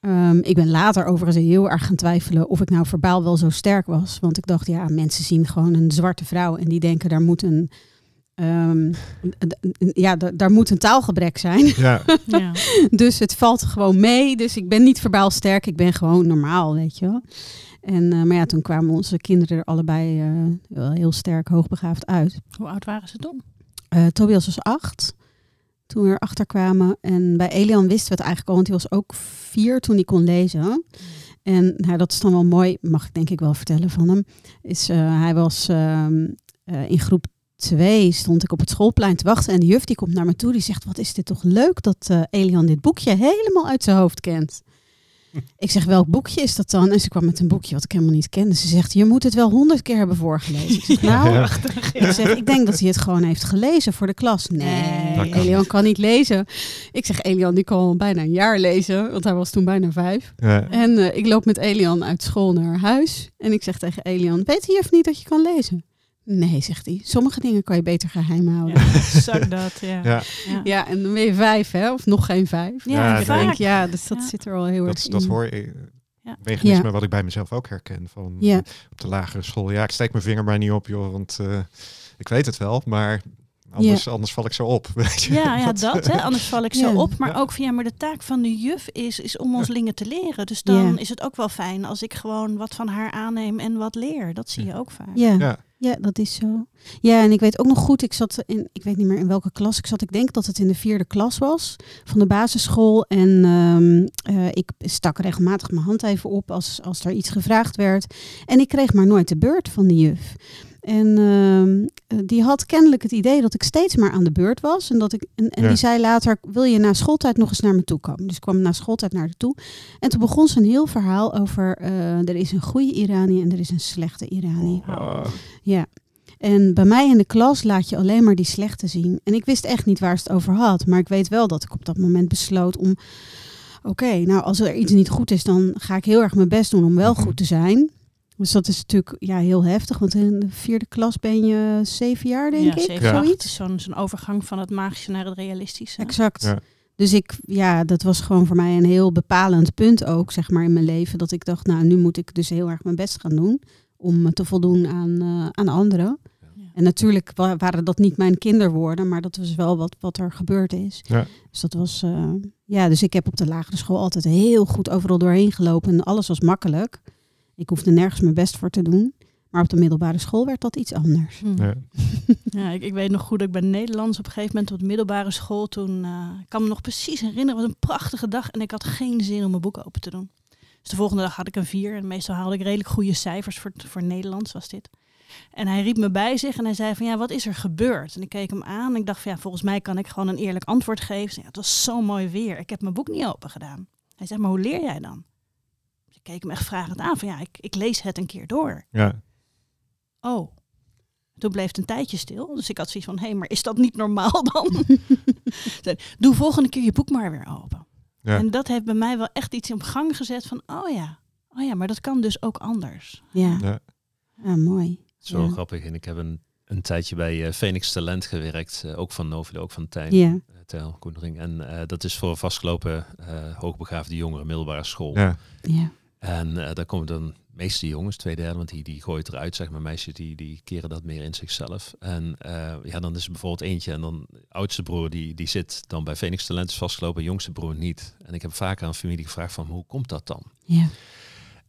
D: Ehm, ik ben later overigens heel erg gaan twijfelen of ik nou verbaal wel zo sterk was. Want ik dacht, ja, mensen zien gewoon een zwarte vrouw en die denken daar moet een, ehm, ja, da- daar moet een taalgebrek zijn.
A: Ja, (laughs)
C: Ja.
D: Dus het valt gewoon mee. Dus ik ben niet verbaal sterk, ik ben gewoon normaal, weet je wel. En, eh, maar ja, toen kwamen onze kinderen er allebei eh, heel sterk hoogbegaafd uit.
C: Hoe oud waren ze toen?
D: Eh, Tobias was acht toen we erachter kwamen. En bij Elian wisten we het eigenlijk al, want hij was ook vier toen hij kon lezen. En nou, dat is dan wel mooi, mag ik denk ik wel vertellen van hem. Is, hij was ehm, eh, in groep twee, stond ik op het schoolplein te wachten. En de juf die komt naar me toe, die zegt, wat is dit toch leuk dat Elian dit boekje helemaal uit zijn hoofd kent. Ik zeg, welk boekje is dat dan? En ze kwam met een boekje wat ik helemaal niet kende. Ze zegt, je moet het wel honderd keer hebben voorgelezen. Ik zeg, nou,
A: Ja.
D: ik zeg, ik denk dat hij het gewoon heeft gelezen voor de klas. Nee,
A: kan
D: Elian
A: niet.
D: kan niet lezen. Ik zeg, Elian, die kan al bijna een jaar lezen, want hij was toen bijna vijf.
A: ja.
D: En eh, ik loop met Elian uit school naar huis. En ik zeg tegen Elian, weet de juf niet dat je kan lezen? Nee, zegt hij. Sommige dingen kan je beter geheim houden.
C: Ja, (laughs) dat, ja.
A: Ja.
C: Ja.
D: en dan ben je vijf, hè? Of nog geen vijf.
C: Ja,
A: Ja,
D: ik
C: vaak.
D: denk, ja, dus dat
C: Ja.
D: zit er al heel
A: Dat,
D: erg
A: dat
D: in.
A: hoor je.
C: Ja.
A: Mechanisme
D: Ja.
A: wat ik bij mezelf ook herken. Van
D: Ja.
A: op de lagere school. Ja, ik steek mijn vinger maar niet op, joh. Want eh, ik weet het wel, maar anders, anders val ik zo op. (laughs) Weet je?
C: Ja, ja, dat. Hè. Anders val ik zo
D: Ja.
C: op. Maar
A: Ja.
C: ook van ja, maar de taak van de juf is, is om ons dingen te leren. Dus dan
D: Ja.
C: is het ook wel fijn als ik gewoon wat van haar aanneem en wat leer. Dat zie je ook vaak.
D: Ja.
A: Ja.
D: Dat is zo. Ja, en ik weet ook nog goed, ik zat in, ik weet niet meer in welke klas ik zat. Ik denk dat het in de vierde klas was van de basisschool. En ehm, eh, ik stak regelmatig mijn hand even op als, als er iets gevraagd werd. En ik kreeg maar nooit de beurt van de juf. En ehm, eh, die had kennelijk het idee dat ik steeds maar aan de beurt was. En, dat ik, en, en
A: Ja.
D: die zei later, wil je na schooltijd nog eens naar me toe komen? Dus ik kwam na schooltijd naar haar toe. En toen begon ze een heel verhaal over, eh, er is een goede Irani en er is een slechte Irani.
A: Oh.
D: Ja. En bij mij in de klas laat je alleen maar die slechte zien. En ik wist echt niet waar ze het over had. Maar ik weet wel dat ik op dat moment besloot om... Oké, nou als er iets niet goed is, dan ga ik heel erg mijn best doen om wel goed te zijn. Dus dat is natuurlijk ja, heel heftig. Want in de vierde klas ben je zeven jaar, denk
C: ja,
D: ik.
A: Ja.
C: Het
D: Zoiets.
C: is zo'n zo'n overgang van het magische naar het realistische.
D: Exact.
A: Ja.
D: Dus ik, ja, dat was gewoon voor mij een heel bepalend punt ook, zeg maar, in mijn leven. Dat ik dacht, nou, nu moet ik dus heel erg mijn best gaan doen om te voldoen aan, eh, aan anderen. En natuurlijk wa- waren dat niet mijn kinderwoorden, maar dat was wel wat, wat er gebeurd is.
A: Ja.
D: Dus dat was, eh, ja, dus ik heb op de lagere school altijd heel goed overal doorheen gelopen en alles was makkelijk. Ik hoefde nergens mijn best voor te doen. Maar op de middelbare school werd dat iets anders.
C: Hm.
A: Ja. (laughs)
C: Ja, ik, ik weet nog goed dat ik bij Nederlands op een gegeven moment op de middelbare school toen, eh, ik kan me nog precies herinneren, het was een prachtige dag en ik had geen zin om mijn boek open te doen. Dus de volgende dag had ik een vier en meestal haalde ik redelijk goede cijfers voor, voor Nederlands was dit. En hij riep me bij zich en hij zei van ja, wat is er gebeurd? En ik keek hem aan en ik dacht van ja, volgens mij kan ik gewoon een eerlijk antwoord geven. Ja, het was zo mooi weer, ik heb mijn boek niet open gedaan. Hij zei, maar hoe leer jij dan? Ik keek hem echt vragend aan van ja, ik, ik lees het een keer door.
A: Ja.
C: Oh. Toen bleef het een tijdje stil. Dus ik had zoiets van, hé, maar is dat niet normaal (laughs) dan? (laughs) Zei, Doe volgende keer je boek maar weer open.
A: Ja.
C: En dat heeft bij mij wel echt iets op gang gezet van, oh ja, oh ja, maar dat kan dus ook anders.
D: Ja,
A: Ja.
D: ja mooi. Ja.
B: grappig. En ik heb een, een tijdje bij eh, Phoenix Talent gewerkt. eh, ook van Novilo, ook van Tijn.
D: Ja,
B: eh, Koenering. En eh, dat is voor vastgelopen eh, hoogbegaafde jongeren, middelbare school.
A: Ja.
D: ja,
B: En eh, daar komen dan meeste jongens, twee derde, want die, die gooien het eruit, zeg maar. Meisjes die, die keren dat meer in zichzelf. En eh, ja, dan is er bijvoorbeeld eentje en dan oudste broer die, die zit dan bij Phoenix Talent is vastgelopen, jongste broer niet. En ik heb vaak aan familie gevraagd van hoe komt dat dan?
D: ja.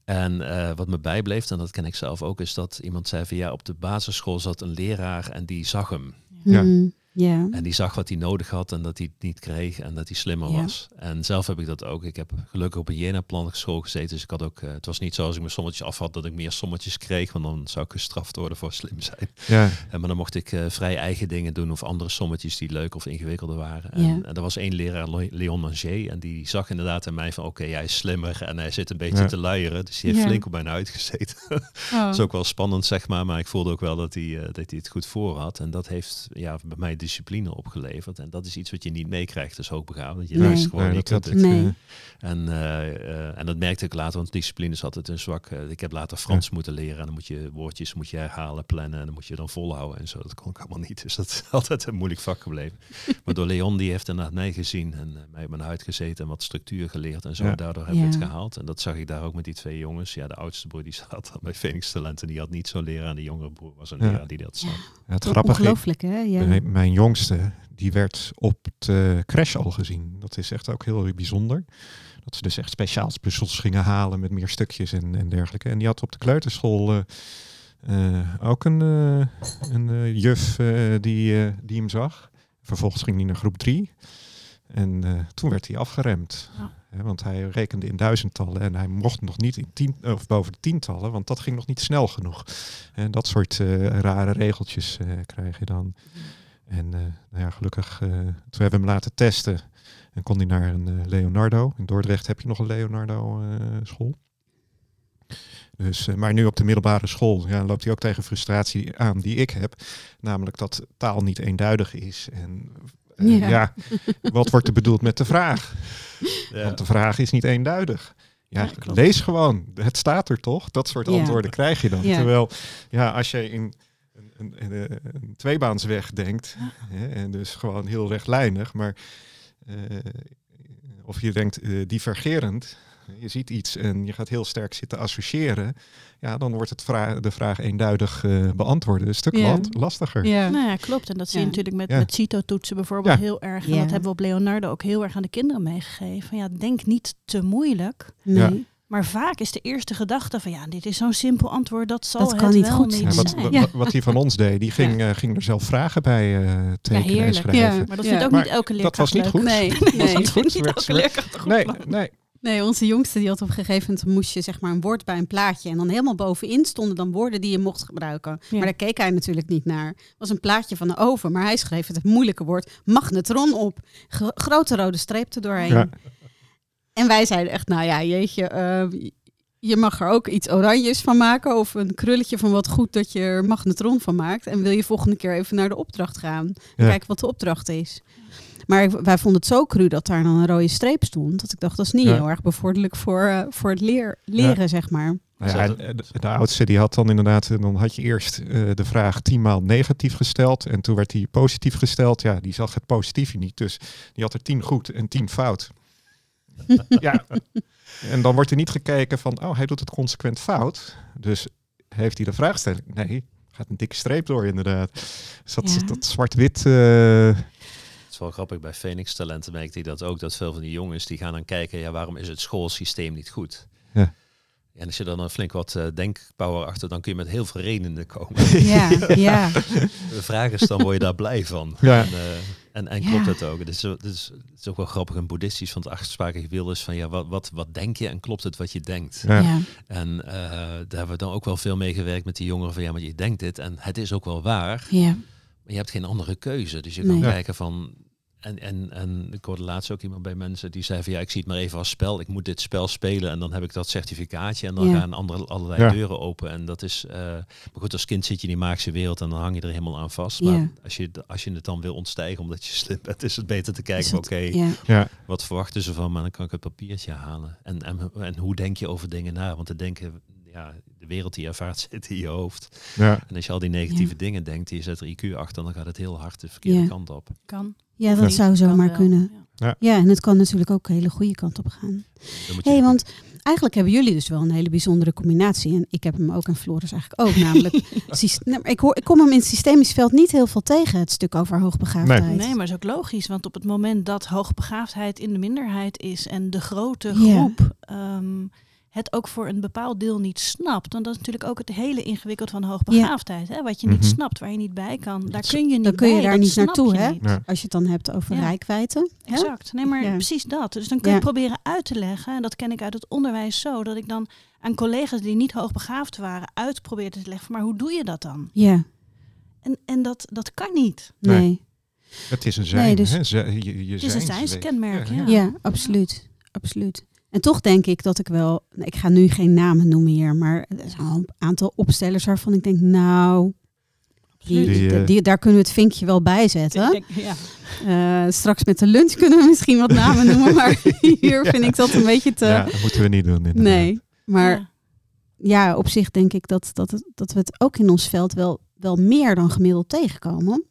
B: En eh, wat me bijbleef, en dat ken ik zelf ook, is dat iemand zei van ja, op de basisschool zat een leraar en die zag hem.
A: Ja.
D: Mm, Ja.
B: En die zag wat hij nodig had en dat hij het niet kreeg en dat hij slimmer
D: Ja.
B: was. En zelf heb ik dat ook. Ik heb gelukkig op een Jena-plan school gezeten. Dus ik had ook, eh, het was niet zo als ik mijn sommetjes af had dat ik meer sommetjes kreeg. Want dan zou ik gestraft worden voor slim zijn.
A: Ja,
B: En maar dan mocht ik eh, vrij eigen dingen doen of andere sommetjes die leuk of ingewikkelder waren. En,
D: Ja.
B: en er was één leraar, Le- Leon Manger, en die zag inderdaad in mij van oké, hij is slimmer en hij zit een beetje te luieren. Dus die heeft flink op mijn huid gezeten. (laughs)
D: Oh.
B: Dat is ook wel spannend, zeg maar. Maar ik voelde ook wel dat hij, eh, dat hij het goed voor had. En dat heeft ja, bij mij discipline opgeleverd. En dat is iets wat je niet meekrijgt als hoogbegaafd. Dat je
D: Nee.
B: leest gewoon
A: Nee,
B: niet
A: dat
B: kunt het.
D: Nee.
A: eh,
B: En, eh, eh, en dat merkte ik later, want discipline is altijd een zwak. ik heb later Frans moeten leren. En dan moet je woordjes moet je herhalen, plannen. En dan moet je dan volhouden en zo. Dat kon ik allemaal niet. Dus dat is (laughs) altijd een moeilijk vak gebleven. maar door Leon, die heeft inderdaad mij gezien. En mij op mijn huid gezeten en wat structuur geleerd. En zo.
A: Ja.
B: Daardoor heb ik het gehaald. En dat zag ik daar ook met die twee jongens. Ja, de oudste broer die (laughs) zat dan bij Phoenix Talent. En die had niet zo'n leraar. En de jongere broer was een
A: Ja.
B: leraar die dat zat.
A: ja, het grappige
D: Ongelooflijk, hè? Ja.
A: Mijn, mijn jongste, die werd op de crash al gezien. Dat is echt ook heel bijzonder. Dat ze dus echt speciaal puzzels gingen halen met meer stukjes en, en dergelijke. En die had op de kleuterschool eh, eh, ook een, eh, een juf die, die hem zag. Vervolgens ging hij naar groep drie. En toen werd hij afgeremd.
C: Ja.
A: Want hij rekende in duizendtallen en hij mocht nog niet in tien, of boven de tientallen, want dat ging nog niet snel genoeg. En dat soort rare regeltjes krijg je dan. En eh, nou ja, gelukkig, eh, toen hebben we hem laten testen en kon hij naar een eh, Leonardo. In Dordrecht heb je nog een Leonardo eh, school. Dus, eh, maar nu op de middelbare school ja, loopt hij ook tegen frustratie aan die ik heb. Namelijk dat taal niet eenduidig is. En eh,
D: Ja.
A: ja. wat wordt er bedoeld met de vraag?
B: Ja.
A: Want de vraag is niet eenduidig. Ja, lees gewoon. Het staat er toch? Dat soort
D: Ja.
A: antwoorden krijg je dan.
D: Ja.
A: Terwijl, ja, als je in een, een, tweebaansweg denkt, hè, en dus gewoon heel rechtlijnig, maar eh, of je denkt eh, divergerend, je ziet iets en je gaat heel sterk zitten associëren, ja, dan wordt het vra- de vraag eenduidig eh beantwoorden een stuk wat lastiger.
D: Ja.
C: Nou ja, klopt. En dat zie je
D: Ja.
C: natuurlijk met,
A: Ja.
C: met CITO-toetsen bijvoorbeeld
A: Ja.
C: heel erg. En dat hebben we op Leonardo ook heel erg aan de kinderen meegegeven. Van Ja, denk niet te moeilijk.
D: Nee.
C: Maar vaak is de eerste gedachte van ja, dit is zo'n simpel antwoord, dat zal
D: Dat
C: het
D: kan niet
C: wel
D: goed
C: niet
A: Ja,
D: zijn.
A: wat,
C: zijn.
A: wat,
D: Ja.
A: wat hij van ons deed, die ging, eh, ging er zelf vragen bij eh
C: Ja,
A: en
C: heerlijk.
A: schrijven.
D: Ja.
C: Maar dat
D: Ja. (laughs)
C: vindt ook
A: Maar
C: niet elke
A: dat
C: leerkracht
A: was niet
C: leuk.
A: goed.
D: Nee,
A: was
D: nee.
A: niet goed.
C: Niet elke leerkracht goed
A: Nee, nee.
D: Nee, onze jongste die had op een gegeven moment moest je zeg maar een woord bij een plaatje en dan helemaal bovenin stonden dan woorden die je mocht gebruiken.
C: Ja.
D: Maar daar keek hij natuurlijk niet naar. Het was een plaatje van een oven, maar hij schreef het, het moeilijke woord magnetron op. Gro- grote rode streep er doorheen.
A: Ja.
D: En wij zeiden echt, nou ja, jeetje, eh, je mag er ook iets oranjes van maken of een krulletje van wat goed dat je er magnetron van maakt. En wil je volgende keer even naar de opdracht gaan en
A: Ja.
D: kijken wat de opdracht is. Maar ik- wij vonden het zo cru dat daar dan een rode streep stond. Dat ik dacht, dat is niet
A: Ja.
D: heel erg bevorderlijk voor, eh, voor het leer, leren, zeg maar.
A: Nou ja, en de, de oudste die had dan inderdaad, eh, dan had je eerst eh, de vraag tienmaal negatief gesteld en toen werd die positief gesteld. Ja, die zag het positieve niet, dus die had er tien goed en tien fout. (laughs) ja, en dan wordt er niet gekeken van, oh, hij doet het consequent fout, dus heeft hij de vraagstelling? Nee, gaat een dikke streep door inderdaad. Dus dat,
D: Ja.
A: dat zwart-wit, eh,
B: Het is wel grappig, bij Phoenix Talenten merkte ik dat ook, dat veel van die jongens die gaan dan kijken, ja, waarom is het schoolsysteem niet goed?
A: Ja.
B: En als je dan een flink wat eh, denkpower achter, dan kun je met heel veel redenen komen.
D: Ja, (laughs) ja.
B: De vraag is dan, word je daar blij van?
A: Ja.
B: En, eh, en, en
D: Ja.
B: klopt het ook? Het is, het, is, het is ook wel grappig en boeddhistisch, want het achtsprakige wiel is van, ja, wat, wat, wat denk je en klopt het wat je denkt?
A: ja.
D: ja.
B: En eh, daar hebben we dan ook wel veel mee gewerkt met die jongeren van, ja, maar je denkt dit en het is ook wel waar.
D: ja.
B: Maar je hebt geen andere keuze. Dus je kan
D: Nee.
B: Kijken van. En, en, en ik hoorde laatst ook iemand bij mensen die zei van ja, ik zie het maar even als spel. Ik moet dit spel spelen en dan heb ik dat certificaatje en dan
D: Ja.
B: gaan andere, allerlei
A: Ja.
B: deuren open. En dat is, eh, maar goed, als kind zit je in die magische wereld en dan hang je er helemaal aan vast. Maar
D: Ja.
B: als, je, als je het dan wil ontstijgen omdat je slim bent, is het beter te kijken, oké,
D: ja.
A: ja.
B: wat verwachten ze van me? En dan kan ik het papiertje halen. En, en, en hoe denk je over dingen na? Want te denken, ja, wereld die je ervaart (laughs) zit in je hoofd.
A: ja.
B: En als je al die negatieve
D: Ja.
B: dingen denkt, je zet er IQ achter, dan gaat het heel hard de verkeerde
D: Ja.
B: kant op.
C: Kan.
D: Ja, dat zou zomaar kunnen.
C: Ja.
D: Ja, en het kan natuurlijk ook een hele goede kant op gaan. Hé, hey, want eigenlijk hebben jullie dus wel een hele bijzondere combinatie. En ik heb hem ook en Floris eigenlijk ook. Namelijk, (laughs) nee, maar ik, hoor, ik kom hem in het systemisch veld niet heel veel tegen, het stuk over hoogbegaafdheid.
C: Nee, maar dat is ook logisch. Want op het moment dat hoogbegaafdheid in de minderheid is en de grote
D: Ja.
C: groep, ehm, het ook voor een bepaald deel niet snapt. Want dat is natuurlijk ook het hele ingewikkeld van hoogbegaafdheid. Hè? Wat je niet
A: Mhm.
C: snapt, waar je niet bij kan. Daar kun je niet
D: dan kun je
C: bij,
D: daar niet naartoe, hè?
C: niet.
A: Ja.
D: Als je het dan hebt over
C: Ja.
D: rijkwijde.
C: Exact. Nee, maar
D: Ja.
C: precies dat. Dus dan kun je
D: Ja.
C: proberen uit te leggen. En dat ken ik uit het onderwijs zo. Dat ik dan aan collega's die niet hoogbegaafd waren uit probeerde te leggen. Maar hoe doe je dat dan?
D: Ja,
C: En, en dat, dat kan niet.
A: Nee.
D: nee.
A: Het is een zijn.
D: Nee, dus-
A: hè? Ze- je, je
C: Het is een zijnskenmerk, ja.
D: Ja, absoluut. absoluut. En toch denk ik dat ik wel, ik ga nu geen namen noemen hier, maar er zijn een aantal opstellers waarvan ik denk, nou, die,
A: Die,
D: die-
A: eh,
D: die- daar kunnen we het vinkje wel bij zetten.
C: Ja.
D: Eh, straks met de lunch kunnen we misschien wat namen noemen, (laughs) maar hier vind ik dat een beetje te...
A: Ja, dat moeten we niet doen. inderdaad.
D: nee, maar
C: Ja.
D: ja, op zich denk ik dat, dat, dat we het ook in ons veld wel, wel meer dan gemiddeld tegenkomen.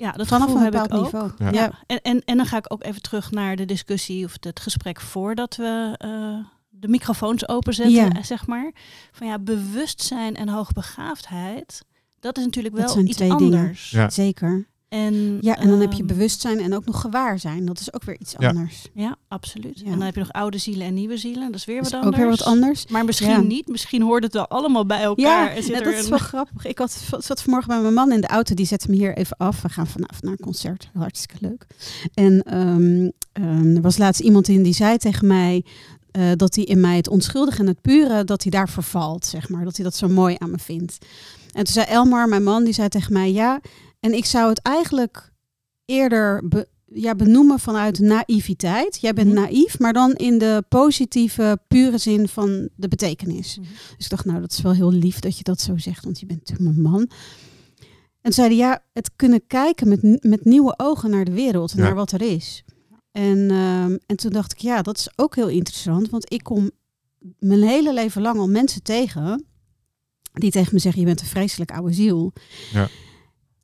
C: Ja, dat
D: Vanaf
C: gevoel
D: een
C: heb ik ook.
D: niveau.
A: Ja.
C: En, en, en dan ga ik ook even terug naar de discussie of het, het gesprek voordat we eh, de microfoons openzetten,
D: Ja.
C: zeg maar. Van ja, bewustzijn en hoogbegaafdheid, dat is natuurlijk
D: Dat
C: wel
D: zijn
C: iets
D: twee dingen.
C: anders.
A: Ja.
D: Zeker.
C: En,
D: Ja, en dan heb je
C: ehm,
D: bewustzijn en ook nog gewaarzijn. Dat is ook weer iets
A: Ja.
D: anders.
C: Ja, absoluut.
D: Ja.
C: En dan heb je nog oude zielen en nieuwe zielen. Dat is weer
D: Dat
C: wat
D: is ook
C: anders.
D: weer wat anders.
C: Maar misschien
D: Ja.
C: niet. Misschien hoort het wel allemaal bij elkaar.
D: Ja,
C: er
D: dat is
C: een-
D: wel grappig. Ik had, zat vanmorgen bij mijn man in de auto. Die zette me hier even af. We gaan vanavond naar een concert. Hartstikke leuk. En ehm, ehm, er was laatst iemand in die zei tegen mij... eh, dat hij in mij het onschuldige en het pure... dat hij daar vervalt, zeg maar. Dat hij dat zo mooi aan me vindt. En toen zei Elmar, mijn man, die zei tegen mij... ja, en ik zou het eigenlijk eerder... be- ja, benoemen vanuit naïviteit. Jij bent
C: Mhm.
D: naïef, maar dan in de positieve, pure zin van de betekenis.
C: Mhm.
D: Dus ik dacht, nou, dat is wel heel lief dat je dat zo zegt, want je bent natuurlijk mijn man. En zeiden, ja, het kunnen kijken met, met nieuwe ogen naar de wereld en
A: Ja.
D: naar wat er is. En, ehm, en toen dacht ik, ja, dat is ook heel interessant, want ik kom mijn hele leven lang al mensen tegen die tegen me zeggen, je bent een vreselijk oude ziel.
A: Ja.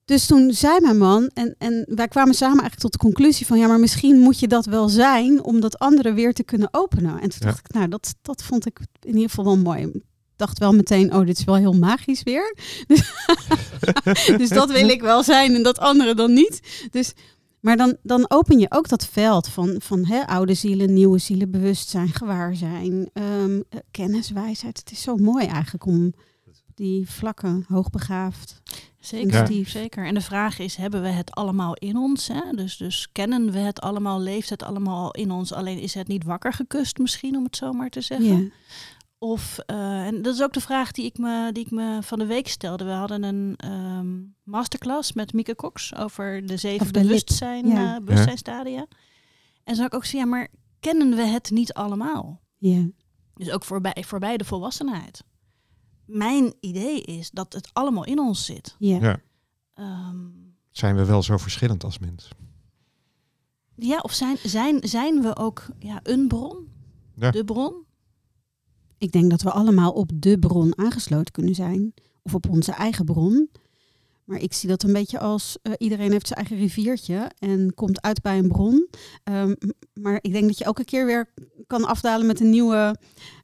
D: Dus toen zei mijn man, en, en wij kwamen samen eigenlijk tot de conclusie van, ja, maar misschien moet je dat wel zijn om dat andere weer te kunnen openen. En toen
A: Ja.
D: dacht ik, nou, dat, dat vond ik in ieder geval wel mooi. Ik dacht wel meteen, oh, dit is wel heel magisch weer. (laughs) dus dat wil ik wel zijn en dat andere dan niet. Dus, maar dan, dan open je ook dat veld van, van hè, oude zielen, nieuwe zielen, bewustzijn, gewaarzijn, ehm, eh, kennis, wijsheid. Het is zo mooi eigenlijk om die vlakken, hoogbegaafd.
C: Zeker,
D: Sensitief.
C: zeker. En de vraag is, hebben we het allemaal in ons? Hè? Dus, dus kennen we het allemaal, leeft het allemaal in ons? Alleen is het niet wakker gekust misschien, om het zo maar te zeggen.
D: Ja.
C: Of, eh, en dat is ook de vraag die ik me, die ik me van de week stelde. We hadden een ehm, masterclass met Mieke Cox over de zeven
D: de
C: bewustzijn,
D: Ja.
C: eh, bewustzijnstadia. En zou ik ook zeggen, ja, maar kennen we het niet allemaal?
D: ja.
C: Dus ook voorbij, voorbij de volwassenheid. Mijn idee is dat het allemaal in ons zit.
D: Ja.
A: Ja.
C: Ehm,
A: Zijn we wel zo verschillend als mens?
C: ja, of zijn, zijn, zijn we ook ja, een bron?
A: Ja.
C: De bron?
D: Ik denk dat we allemaal op de bron aangesloten kunnen zijn. Of op onze eigen bron. Maar ik zie dat een beetje als eh, iedereen heeft zijn eigen riviertje en komt uit bij een bron. Ehm, maar ik denk dat je elke keer weer kan afdalen met een nieuwe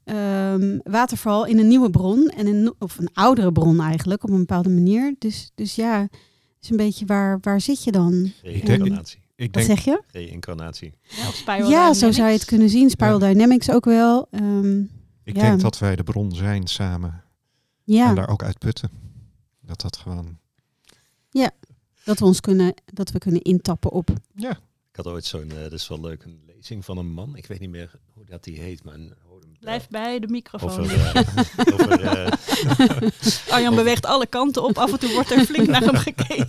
D: ehm, waterval in een nieuwe bron. En een, of een oudere bron eigenlijk, op een bepaalde manier. Dus, dus ja, het is een beetje waar, waar zit je dan?
B: Reïncarnatie.
A: Ik
D: Wat
A: denk,
D: zeg je?
B: Reïncarnatie.
C: Ja,
D: zo zou je het kunnen zien. Spiral Dynamics ook wel. Ehm,
A: ik
D: Ja.
A: denk dat wij de bron zijn samen.
D: ja.
A: En daar ook uit putten. Dat dat gewoon...
D: Dat we ons kunnen, dat we kunnen intappen op.
A: Ja,
B: Ik had ooit zo'n, eh, dat is wel leuk, een lezing van een man. Ik weet niet meer hoe dat die heet, maar een,
C: Blijf bij de microfoon.
B: over, eh, over eh, (laughs)
C: Arjan beweegt alle kanten op. Af en toe wordt er flink naar hem gekeken.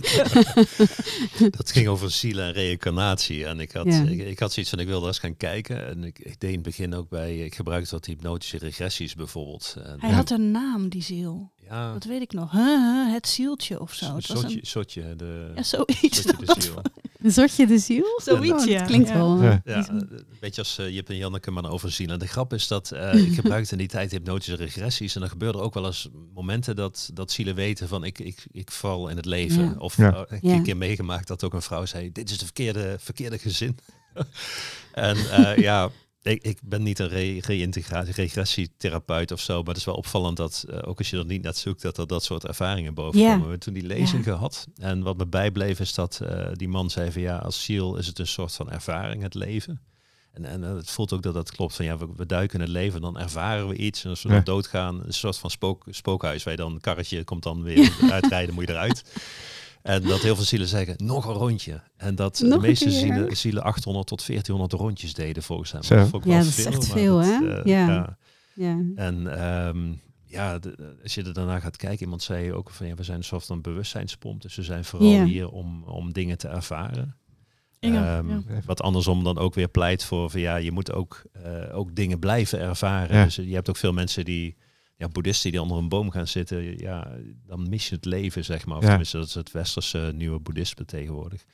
C: (laughs)
B: dat ging over ziel en reïncarnatie. En ik had,
D: Ja.
B: ik, ik had zoiets van, ik wilde eens gaan kijken. En ik, ik deed in het begin ook bij, ik gebruikte wat hypnotische regressies bijvoorbeeld. En,
C: Hij
A: Ja.
C: had een naam, die ziel.
B: Ja,
C: Dat weet ik nog. Huh, huh, het zieltje of zo.
B: een
C: Het was een,
B: sotje, de,
C: ja, zoiets.
B: sotje de ziel.
D: Een sortje de ziel?
C: Zoiets,
D: Oh,
C: ja.
D: Dat klinkt
C: Ja.
D: wel.
A: Ja.
B: Ja,
D: iets-
B: eh, een beetje als eh, Jip en Janneke, maar dan over ziel. En de grap is dat eh, (laughs) ik gebruikte in die tijd hypnotische regressies. En dan gebeurde ook wel eens momenten dat, dat zielen weten van ik, ik, ik val in het leven.
D: Ja.
B: Of
A: Ja.
B: eh, ik heb
D: Ja.
B: een keer meegemaakt dat ook een vrouw zei, dit is de verkeerde, verkeerde gezin. (laughs) en eh, ja, ik, ik ben niet een re- reïntegratie, regressietherapeut of zo. Maar het is wel opvallend dat, eh, ook als je er niet naar zoekt, dat er dat soort ervaringen boven komen. We toen die lezing gehad. En wat me bijbleef is dat eh, die man zei van ja, als ziel is het een soort van ervaring, het leven. En, en het voelt ook dat dat klopt. Van ja, we, we duiken in het leven, dan ervaren we iets. En als we
A: Ja.
B: dan doodgaan, een soort van spook, spookhuis. Waar je dan een karretje komt dan weer (laughs) uitrijden, moet je eruit. En dat heel veel zielen zeggen, nog een rondje. En dat
D: Nog
B: de meeste
D: keer.
B: zielen, zielen 800 tot 1400 rondjes deden volgens hem. Dat vond ik
D: Ja,
B: wel
D: dat is echt
B: maar
D: veel, hè?
B: eh,
D: Ja. Ja.
B: En ehm, ja, de- als je er daarna gaat kijken, iemand zei ook van ja, we zijn een soort van bewustzijnspomp. Dus we zijn vooral
D: Ja.
B: hier om, om dingen te ervaren.
C: Inge,
B: Ehm,
C: ja.
B: Wat andersom dan ook weer pleit voor van ja, je moet ook, eh, ook dingen blijven ervaren.
A: Ja.
B: Dus je hebt ook veel mensen die, ja, boeddhisten die onder een boom gaan zitten. Ja, dan mis je het leven, zeg maar. Of
A: Ja.
B: tenminste, dat is het westerse nieuwe boeddhisme tegenwoordig.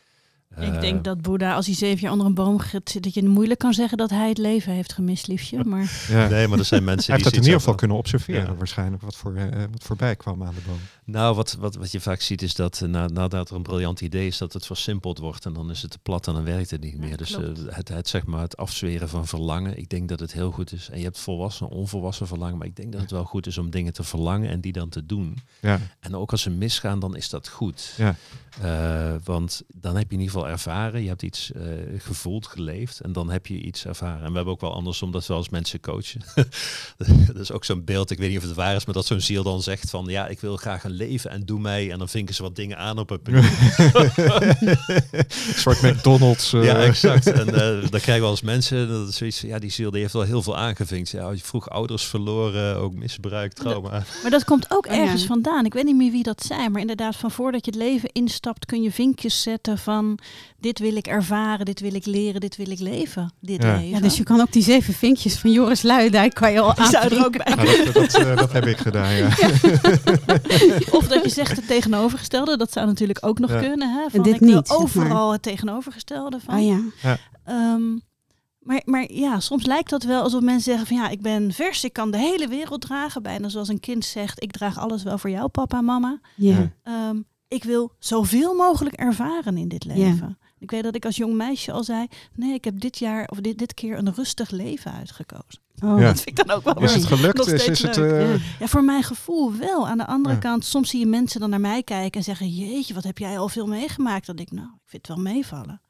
C: Ik
B: Eh,
C: denk dat Boeddha, als hij zeven jaar onder een boom gaat zitten, dat je moeilijk kan zeggen dat hij het leven heeft gemist, liefje. Maar
A: Ja.
B: Nee, maar er zijn (laughs) mensen
A: Hij heeft
B: die
A: het in ieder geval kunnen observeren,
B: Ja.
A: waarschijnlijk, wat, voor, eh, wat voorbij kwam aan de boom.
B: Nou, wat, wat, wat je vaak ziet is dat eh, na, nadat er een briljant idee is, dat het versimpeld wordt en dan is het te plat en dan werkt het niet
C: Ja,
B: meer. Dus eh, het, het, zeg maar, het afzweren van verlangen, ik denk dat het heel goed is. En je hebt volwassen, onvolwassen verlangen, maar ik denk dat het wel goed is om dingen te verlangen en die dan te doen.
A: Ja,
B: En ook als ze misgaan, dan is dat goed.
A: Ja.
B: Eh, want dan heb je in ieder geval ervaren, je hebt iets eh, gevoeld, geleefd en dan heb je iets ervaren. En we hebben ook wel andersom dat we als mensen coachen. (laughs) dat is ook zo'n beeld, ik weet niet of het waar is, maar dat zo'n ziel dan zegt van ja, ik wil graag een leven en doe mij. En dan vinken ze wat dingen aan op het menu.
A: een soort McDonald's. (laughs) eh,
B: Ja, exact. En eh, dan krijgen we als mensen, dat is zoiets, ja, die ziel die heeft wel heel veel aangevinkt. Ja, je vroeg ouders verloren, ook misbruik, trauma.
C: Maar dat komt ook
D: Oh,
C: ergens vandaan. Ik weet niet meer wie dat zei, maar inderdaad, van voordat je het leven instapt, kun je vinkjes zetten van dit wil ik ervaren, dit wil ik leren, dit wil ik leven. Dit
A: Ja.
C: leven.
D: ja, dus je kan ook die zeven vinkjes van Joris Luidijk kan je al (laughs)
C: Die zou er ook
D: aanvinken.
C: bij.
A: Ja, dat, dat, eh, dat heb ik gedaan, ja. (laughs)
C: Of dat je zegt het tegenovergestelde, dat zou natuurlijk ook nog
A: Ja.
C: kunnen. Hè? Van,
D: dit
C: ik wil
D: niet, maar.
C: overal het tegenovergestelde van.
D: Oh ja.
C: Ehm, maar, maar ja, soms lijkt dat wel alsof mensen zeggen van ja, ik ben vers, ik kan de hele wereld dragen. Bijna zoals een kind zegt, ik draag alles wel voor jou, papa en mama.
D: Ja.
A: Ja.
C: Ik wil zoveel mogelijk ervaren in dit leven. Ik weet dat ik als jong meisje al zei, nee, ik heb dit jaar of dit, dit keer een rustig leven uitgekozen.
D: Oh. (laughs)
A: Ja.
C: Dat vind ik dan ook wel
A: Is het gelukt? Is, het, eh,
D: Ja.
C: Voor mijn gevoel wel. Aan de andere
A: Ja.
C: kant, soms zie je mensen dan naar mij kijken en zeggen, jeetje, wat heb jij al veel meegemaakt? Dan denk ik, nou, ik vind het wel meevallen.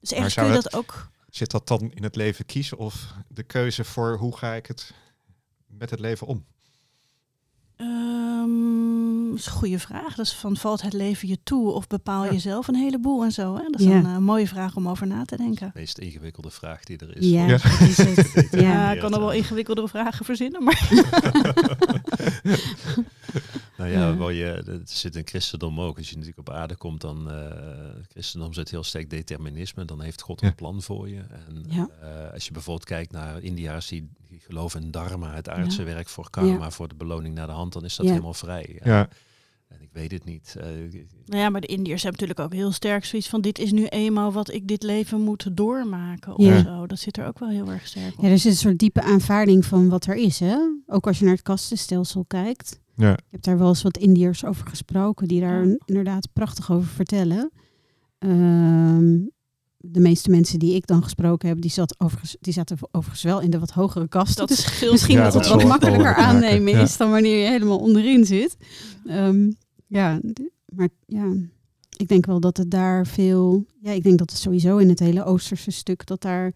C: Dus ergens kun je
A: het-
C: dat ook...
A: Zit dat dan in het leven kiezen of de keuze voor hoe ga ik het met het leven om?
C: Ehm, dat is een goede vraag. Dus van valt het leven je toe of bepaal
A: Ja.
C: je zelf een heleboel en zo? Hè? Dat is
D: Ja.
C: een eh, mooie vraag om over na te denken.
B: De meest ingewikkelde vraag die er is.
D: Ja,
A: Ja.
D: dat is het. (laughs)
C: Ja,
D: Ja.
C: ik kan er wel ingewikkeldere vragen verzinnen, maar (laughs) (laughs)
B: Nou ja,
D: Ja.
B: waar je, het zit in christendom ook. Als je natuurlijk op aarde komt, dan eh christendom zit heel sterk determinisme. Dan heeft God
A: Ja.
B: een plan voor je. En
D: Ja.
B: eh, als je bijvoorbeeld kijkt naar India's die, die geloven in dharma, het aardse werk voor karma,
D: Ja.
B: voor de beloning naar de hand, dan is dat
D: Ja.
B: helemaal vrij.
A: Ja,
B: En ik weet het niet. Eh,
C: Nou ja, maar de Indiërs hebben natuurlijk ook heel sterk zoiets van dit is nu eenmaal wat ik dit leven moet doormaken of
D: Ja.
C: zo. Dat zit er ook wel heel erg sterk op.
D: Ja, er zit een soort diepe aanvaarding van wat er is. Hè? Ook als je naar het kastenstelsel kijkt.
A: Ja.
D: Ik heb daar wel eens wat Indiërs over gesproken, die daar
C: Ja.
D: inderdaad prachtig over vertellen. Ehm, de meeste mensen die ik dan gesproken heb, die, zat overigens, die zaten overigens wel in de wat hogere kasten.
C: Dat
D: Dus
C: scheelt (laughs)
D: misschien
A: Ja,
D: dat
A: dat
D: het wat makkelijker aannemen
A: ja.
D: is dan wanneer je helemaal onderin zit. Ehm, ja, d- maar ja, ik denk wel dat het daar veel... Ja, ik denk dat het sowieso in het hele Oosterse stuk, dat daar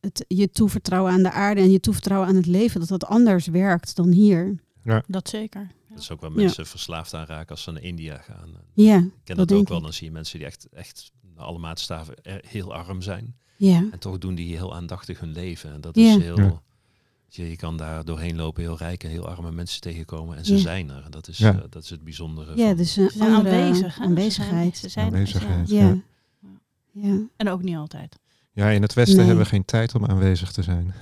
D: het, je toevertrouwen aan de aarde en je toevertrouwen aan het leven, dat dat anders werkt dan hier.
C: Dat zeker.
B: dat is ook waar mensen verslaafd aan raken als ze naar India gaan.
D: Ja,
B: Ik ken
D: Dat
B: ook wel. Dan zie je mensen die echt, echt naar alle maatstaven er- heel arm zijn.
D: ja,
B: En toch doen die heel aandachtig hun leven. En dat
D: Ja.
B: is heel...
A: Ja.
B: Je, je kan daar doorheen lopen, heel rijk en heel arme mensen tegenkomen. En ze
D: Ja.
B: zijn er. En dat is,
A: Ja.
B: eh, dat is het bijzondere.
D: ja
B: van-
D: dus een andere
C: aanwezig.
D: aanwezigheid.
C: Ze zijn, ze zijn
A: Aanwezigheid.
C: ja.
D: Ja. ja.
C: En ook niet altijd.
A: ja, in het Westen
D: Nee.
A: hebben we geen tijd om aanwezig te zijn.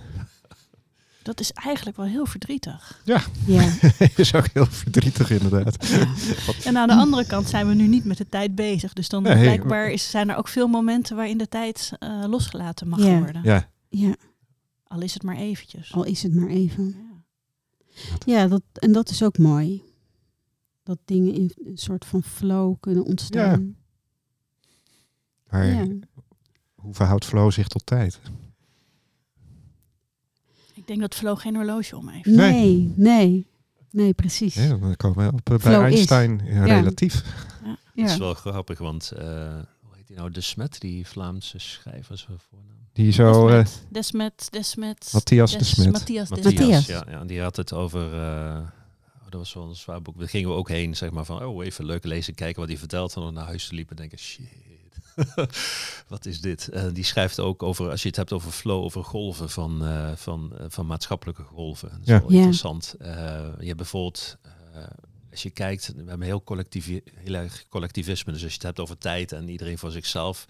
C: Dat is eigenlijk wel heel verdrietig.
D: ja. (laughs)
A: is ook heel verdrietig inderdaad.
C: En aan de andere kant zijn we nu niet met de tijd bezig. Dus dan blijkbaar is, zijn er ook veel momenten waarin de tijd eh, losgelaten mag
D: Ja.
C: worden.
A: Ja,
D: ja,
C: Al is het maar eventjes.
D: al is het maar even.
C: Ja.
D: Ja, dat, en dat is ook mooi. Dat dingen in een soort van flow kunnen ontstaan.
A: maar
D: Ja.
A: hoe verhoudt flow zich tot tijd?
C: Ik denk dat Flo geen horloge om heeft.
A: Nee.
D: Nee, nee, nee, precies.
A: Ja, dan komen we op, eh, bij
D: Flow is.
A: Einstein ja,
D: Ja.
A: relatief.
B: Dat is wel grappig, want eh, hoe heet die nou? De Smet, die Vlaamse schrijver, is zijn voornaam.
A: Die zo, eh,
C: Desmet, Desmet, Desmet.
A: Matthias
C: Des-
A: de Smet.
C: Matthias
B: Matthias,
C: Desmet.
D: Matthias.
B: Ja, ja, die had het over. eh, oh, dat was wel een zwaar boek. Daar gingen we ook heen, zeg maar van. Oh, even leuk lezen, kijken wat hij vertelt. En dan naar huis liepen en denken: shit. (laughs) wat is dit? Eh, die schrijft ook over, als je het hebt over flow, over golven van, eh, van, eh, van maatschappelijke golven. Dat is
A: Ja.
B: wel interessant. Eh, je hebt bijvoorbeeld, eh, als je kijkt, we hebben heel, collectief, heel erg collectivisme. Dus als je het hebt over tijd en iedereen voor zichzelf.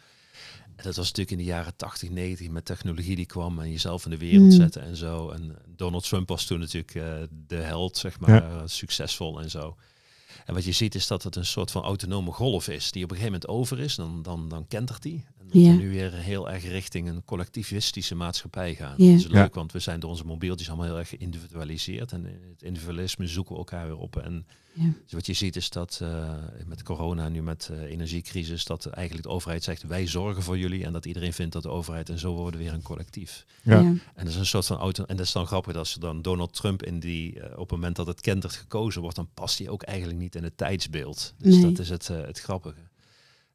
B: En dat was natuurlijk in de jaren 80, 90 met technologie die kwam en jezelf in de wereld
D: Mm.
B: zetten en zo. En Donald Trump was toen natuurlijk eh, de held, zeg maar,
A: Ja.
B: succesvol en zo. En wat je ziet is dat het een soort van autonome golf is, die op een gegeven moment over is, dan, dan, dan kentert die. En dat
D: Ja.
B: we nu weer heel erg richting een collectivistische maatschappij gaan.
D: Ja.
B: Dat is leuk,
A: Ja.
B: want we zijn door onze mobieltjes allemaal heel erg geïndividualiseerd. En in het individualisme zoeken we elkaar weer op. En
D: Ja.
B: dus wat je ziet is dat eh, met corona nu met eh, energiecrisis, dat eigenlijk de overheid zegt wij zorgen voor jullie. En dat iedereen vindt dat de overheid en zo worden we weer een collectief.
A: Ja.
D: Ja.
B: En dat is een soort van auto. En dat is dan grappig dat als dan Donald Trump in die eh, op het moment dat het kentert gekozen wordt, dan past hij ook eigenlijk niet in het tijdsbeeld. Dus
D: Nee.
B: dat is het, eh, het grappige.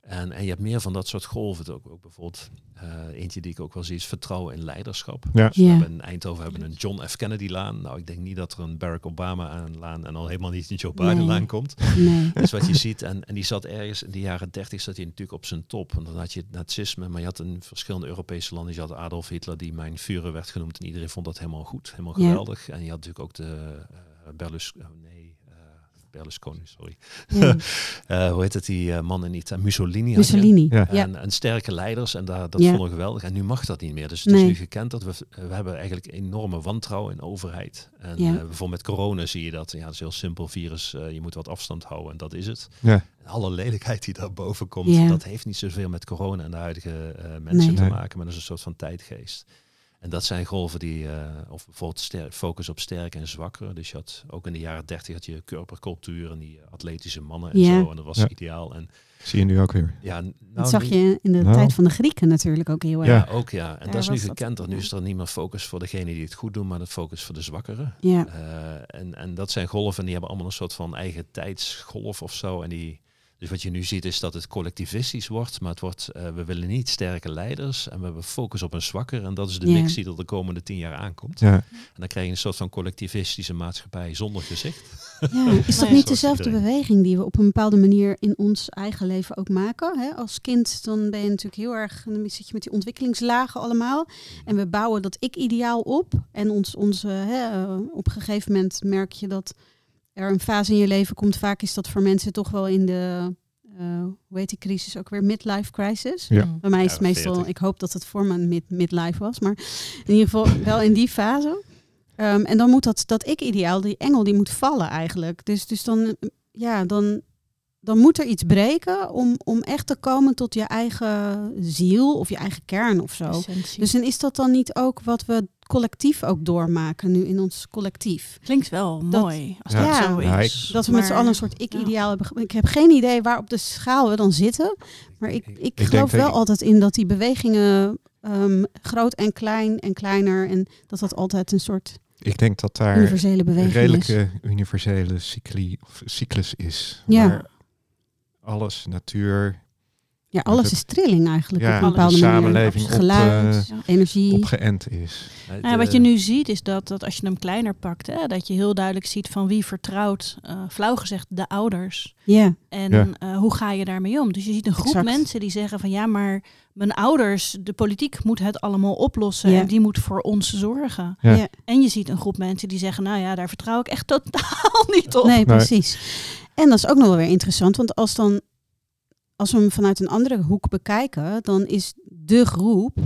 B: En, en je hebt meer van dat soort golven. Ook, ook bijvoorbeeld eh, eentje die ik ook wel zie is vertrouwen in leiderschap.
A: Ja.
B: Dus we
D: Ja.
B: hebben in Eindhoven hebben een John F. Kennedy laan. Nou, ik denk niet dat er een Barack Obama aan laan en al helemaal niet een Joe Biden
D: Nee.
B: laan komt.
D: Nee.
B: Dus wat je ziet, en, en die zat ergens in de jaren 30 zat hij natuurlijk op zijn top. Want dan had je het nazisme, maar je had in verschillende Europese landen. Je had Adolf Hitler, die mijn Führer werd genoemd. En iedereen vond dat helemaal goed, helemaal
D: Ja.
B: geweldig. En je had natuurlijk ook de uh, Berlus, nee, Berlusconi, sorry.
D: Ja. (laughs)
B: Eh, hoe heet het, die eh, man in Italië? Mussolini.
D: Mussolini.
A: Ja.
D: Ja.
B: En, en sterke leiders, en daar, dat
D: Ja.
B: vonden we geweldig. En nu mag dat niet meer. Dus het
D: Nee.
B: is nu gekend dat we, we hebben eigenlijk enorme wantrouwen in de overheid. En
D: Ja.
B: eh, bijvoorbeeld met corona zie je dat. Ja, dat is een heel simpel virus. je moet wat afstand houden en dat is het.
A: Ja.
B: En alle lelijkheid die daarboven komt,
D: Ja.
B: dat heeft niet zoveel met corona en de huidige eh, mensen
D: Nee.
B: te maken. Maar dat is een soort van tijdgeest. En dat zijn golven die, eh, of bijvoorbeeld focus op sterke en zwakkere. Dus je had ook in de jaren dertig had je körpercultuur en die atletische mannen en
D: Ja.
B: zo. En dat was
A: Ja.
B: ideaal. En
A: Zie je nu ook weer.
B: ja, nou,
D: Dat zag
B: nu-
D: je in de
A: Nou.
D: tijd van de Grieken natuurlijk ook heel erg.
A: Ja.
B: ook ja. En
D: Daar
B: dat is nu
D: was dat,
B: gekend. Nu is er niet meer focus voor degene die het goed doen, maar de focus voor de zwakkeren.
D: Ja.
B: Eh, en, en dat zijn golven, die hebben allemaal een soort van eigen tijdsgolf of zo. En die, dus wat je nu ziet is dat het collectivistisch wordt, maar het wordt, eh, we willen niet sterke leiders en we hebben focus op een zwakker. En dat is de mix die er de komende tien jaar aankomt.
A: Ja.
B: En dan krijg je een soort van collectivistische maatschappij zonder gezicht.
D: Ja, is dat (laughs) niet dezelfde beweging die we op een bepaalde manier in ons eigen leven ook maken? Hè? Als kind dan ben je natuurlijk heel erg, dan zit je met die ontwikkelingslagen allemaal. En we bouwen dat ik-ideaal op. En ons, onze, hè, eh, op een gegeven moment merk je dat er een fase in je leven komt. Vaak is dat voor mensen toch wel in de, eh, hoe heet die crisis ook weer, midlife crisis.
A: Ja.
C: Mm.
D: Bij mij is het
B: Ja,
D: meestal,
B: 40.
D: ik hoop dat het voor mijn mid midlife was, maar in ieder geval wel in die fase. Ehm, en dan moet dat, dat ik-ideaal, die engel, die moet vallen eigenlijk. Dus, dus dan, ja, dan, dan moet er iets breken om, om echt te komen tot je eigen ziel of je eigen kern of zo.
C: Essentie.
D: Dus en is dat dan niet ook wat we collectief ook doormaken nu in ons collectief?
C: Klinkt wel
D: Dat-
C: mooi als
A: Ja.
C: dat zo
A: Ja,
C: is.
D: Dat we met z'n allen een soort ik-ideaal hebben. Ik heb geen idee waar op de schaal we dan zitten. Maar ik, ik, geloof wel
A: ik-
D: altijd in dat die bewegingen ehm, groot en klein en kleiner. En dat dat altijd een soort
A: Ik denk dat daar
D: universele
A: een
D: beweging is.
A: redelijke universele cycli, of cyclus is.
D: Ja.
A: Waar alles, natuur,
D: Ja, alles
A: het-
D: is trilling eigenlijk.
A: ja,
D: op een
A: de
D: bepaalde manier.
A: samenleving op,
D: Geluid,
A: eh,
D: energie.
A: op geënt is.
B: Eh,
C: Nou, ja, wat je nu ziet is dat, dat als je hem kleiner pakt, hè, dat je heel duidelijk ziet van wie vertrouwt, eh, flauw gezegd, de ouders.
D: Ja,
C: En
A: Ja.
C: eh, hoe ga je daarmee om? Dus je ziet een groep
D: Exact.
C: mensen die zeggen van ja, maar mijn ouders, de politiek moet het allemaal oplossen en die moet voor ons zorgen.
A: Ja.
D: Ja.
C: En je ziet een groep mensen die zeggen, nou ja, daar vertrouw ik echt (laughs) totaal niet op.
D: nee, precies. En dat is ook nog wel weer interessant, want als dan als we hem vanuit een andere hoek bekijken, dan is de groep,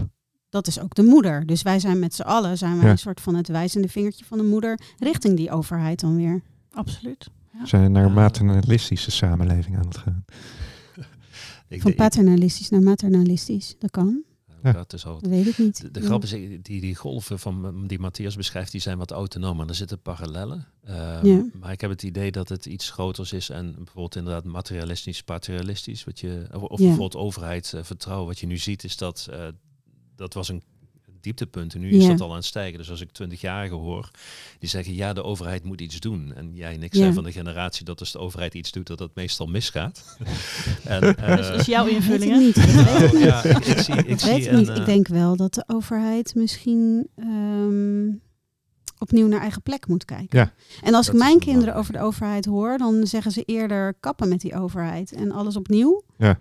D: dat is ook de moeder. Dus wij zijn met z'n allen, zijn wij
A: Ja.
D: een soort van het wijzende vingertje van de moeder richting die overheid dan weer.
C: Absoluut.
A: We zijn naar maternalistische samenleving aan het gaan. (laughs)
D: Van paternalistisch naar maternalistisch. Dat kan,
A: Ja.
B: dat is al
D: weet ik niet.
B: De, grap is, die, die golven van, die Matthias beschrijft, die zijn wat autonoom. En er zitten parallellen. Ehm,
D: Ja.
B: Maar ik heb het idee dat het iets groters is. En bijvoorbeeld inderdaad materialistisch, materialistisch. Wat je, of of
D: Ja.
B: bijvoorbeeld overheid, vertrouwen. Wat je nu ziet is dat, eh, dat was een dieptepunten. Nu is
D: Ja.
B: dat al aan het stijgen. Dus als ik 20-jarigen hoor, die zeggen ja, de overheid moet iets doen. En jij en ik
D: Ja.
B: zijn van de generatie dat als de overheid iets doet, dat het meestal misgaat. (laughs) en,
C: Dus
B: eh,
C: dat is jouw
D: Dat
C: invulling,
D: niet. Dat ik
B: nou, ja, ik, ik zie, ik
D: Ik
B: zie
D: weet het
B: een,
D: niet.
B: eh,
D: Ik denk wel dat de overheid misschien ehm, opnieuw naar eigen plek moet kijken.
A: Ja.
D: En als
B: Dat
D: ik mijn kinderen over de overheid hoor, dan zeggen ze eerder kappen met die overheid en alles opnieuw
A: Ja.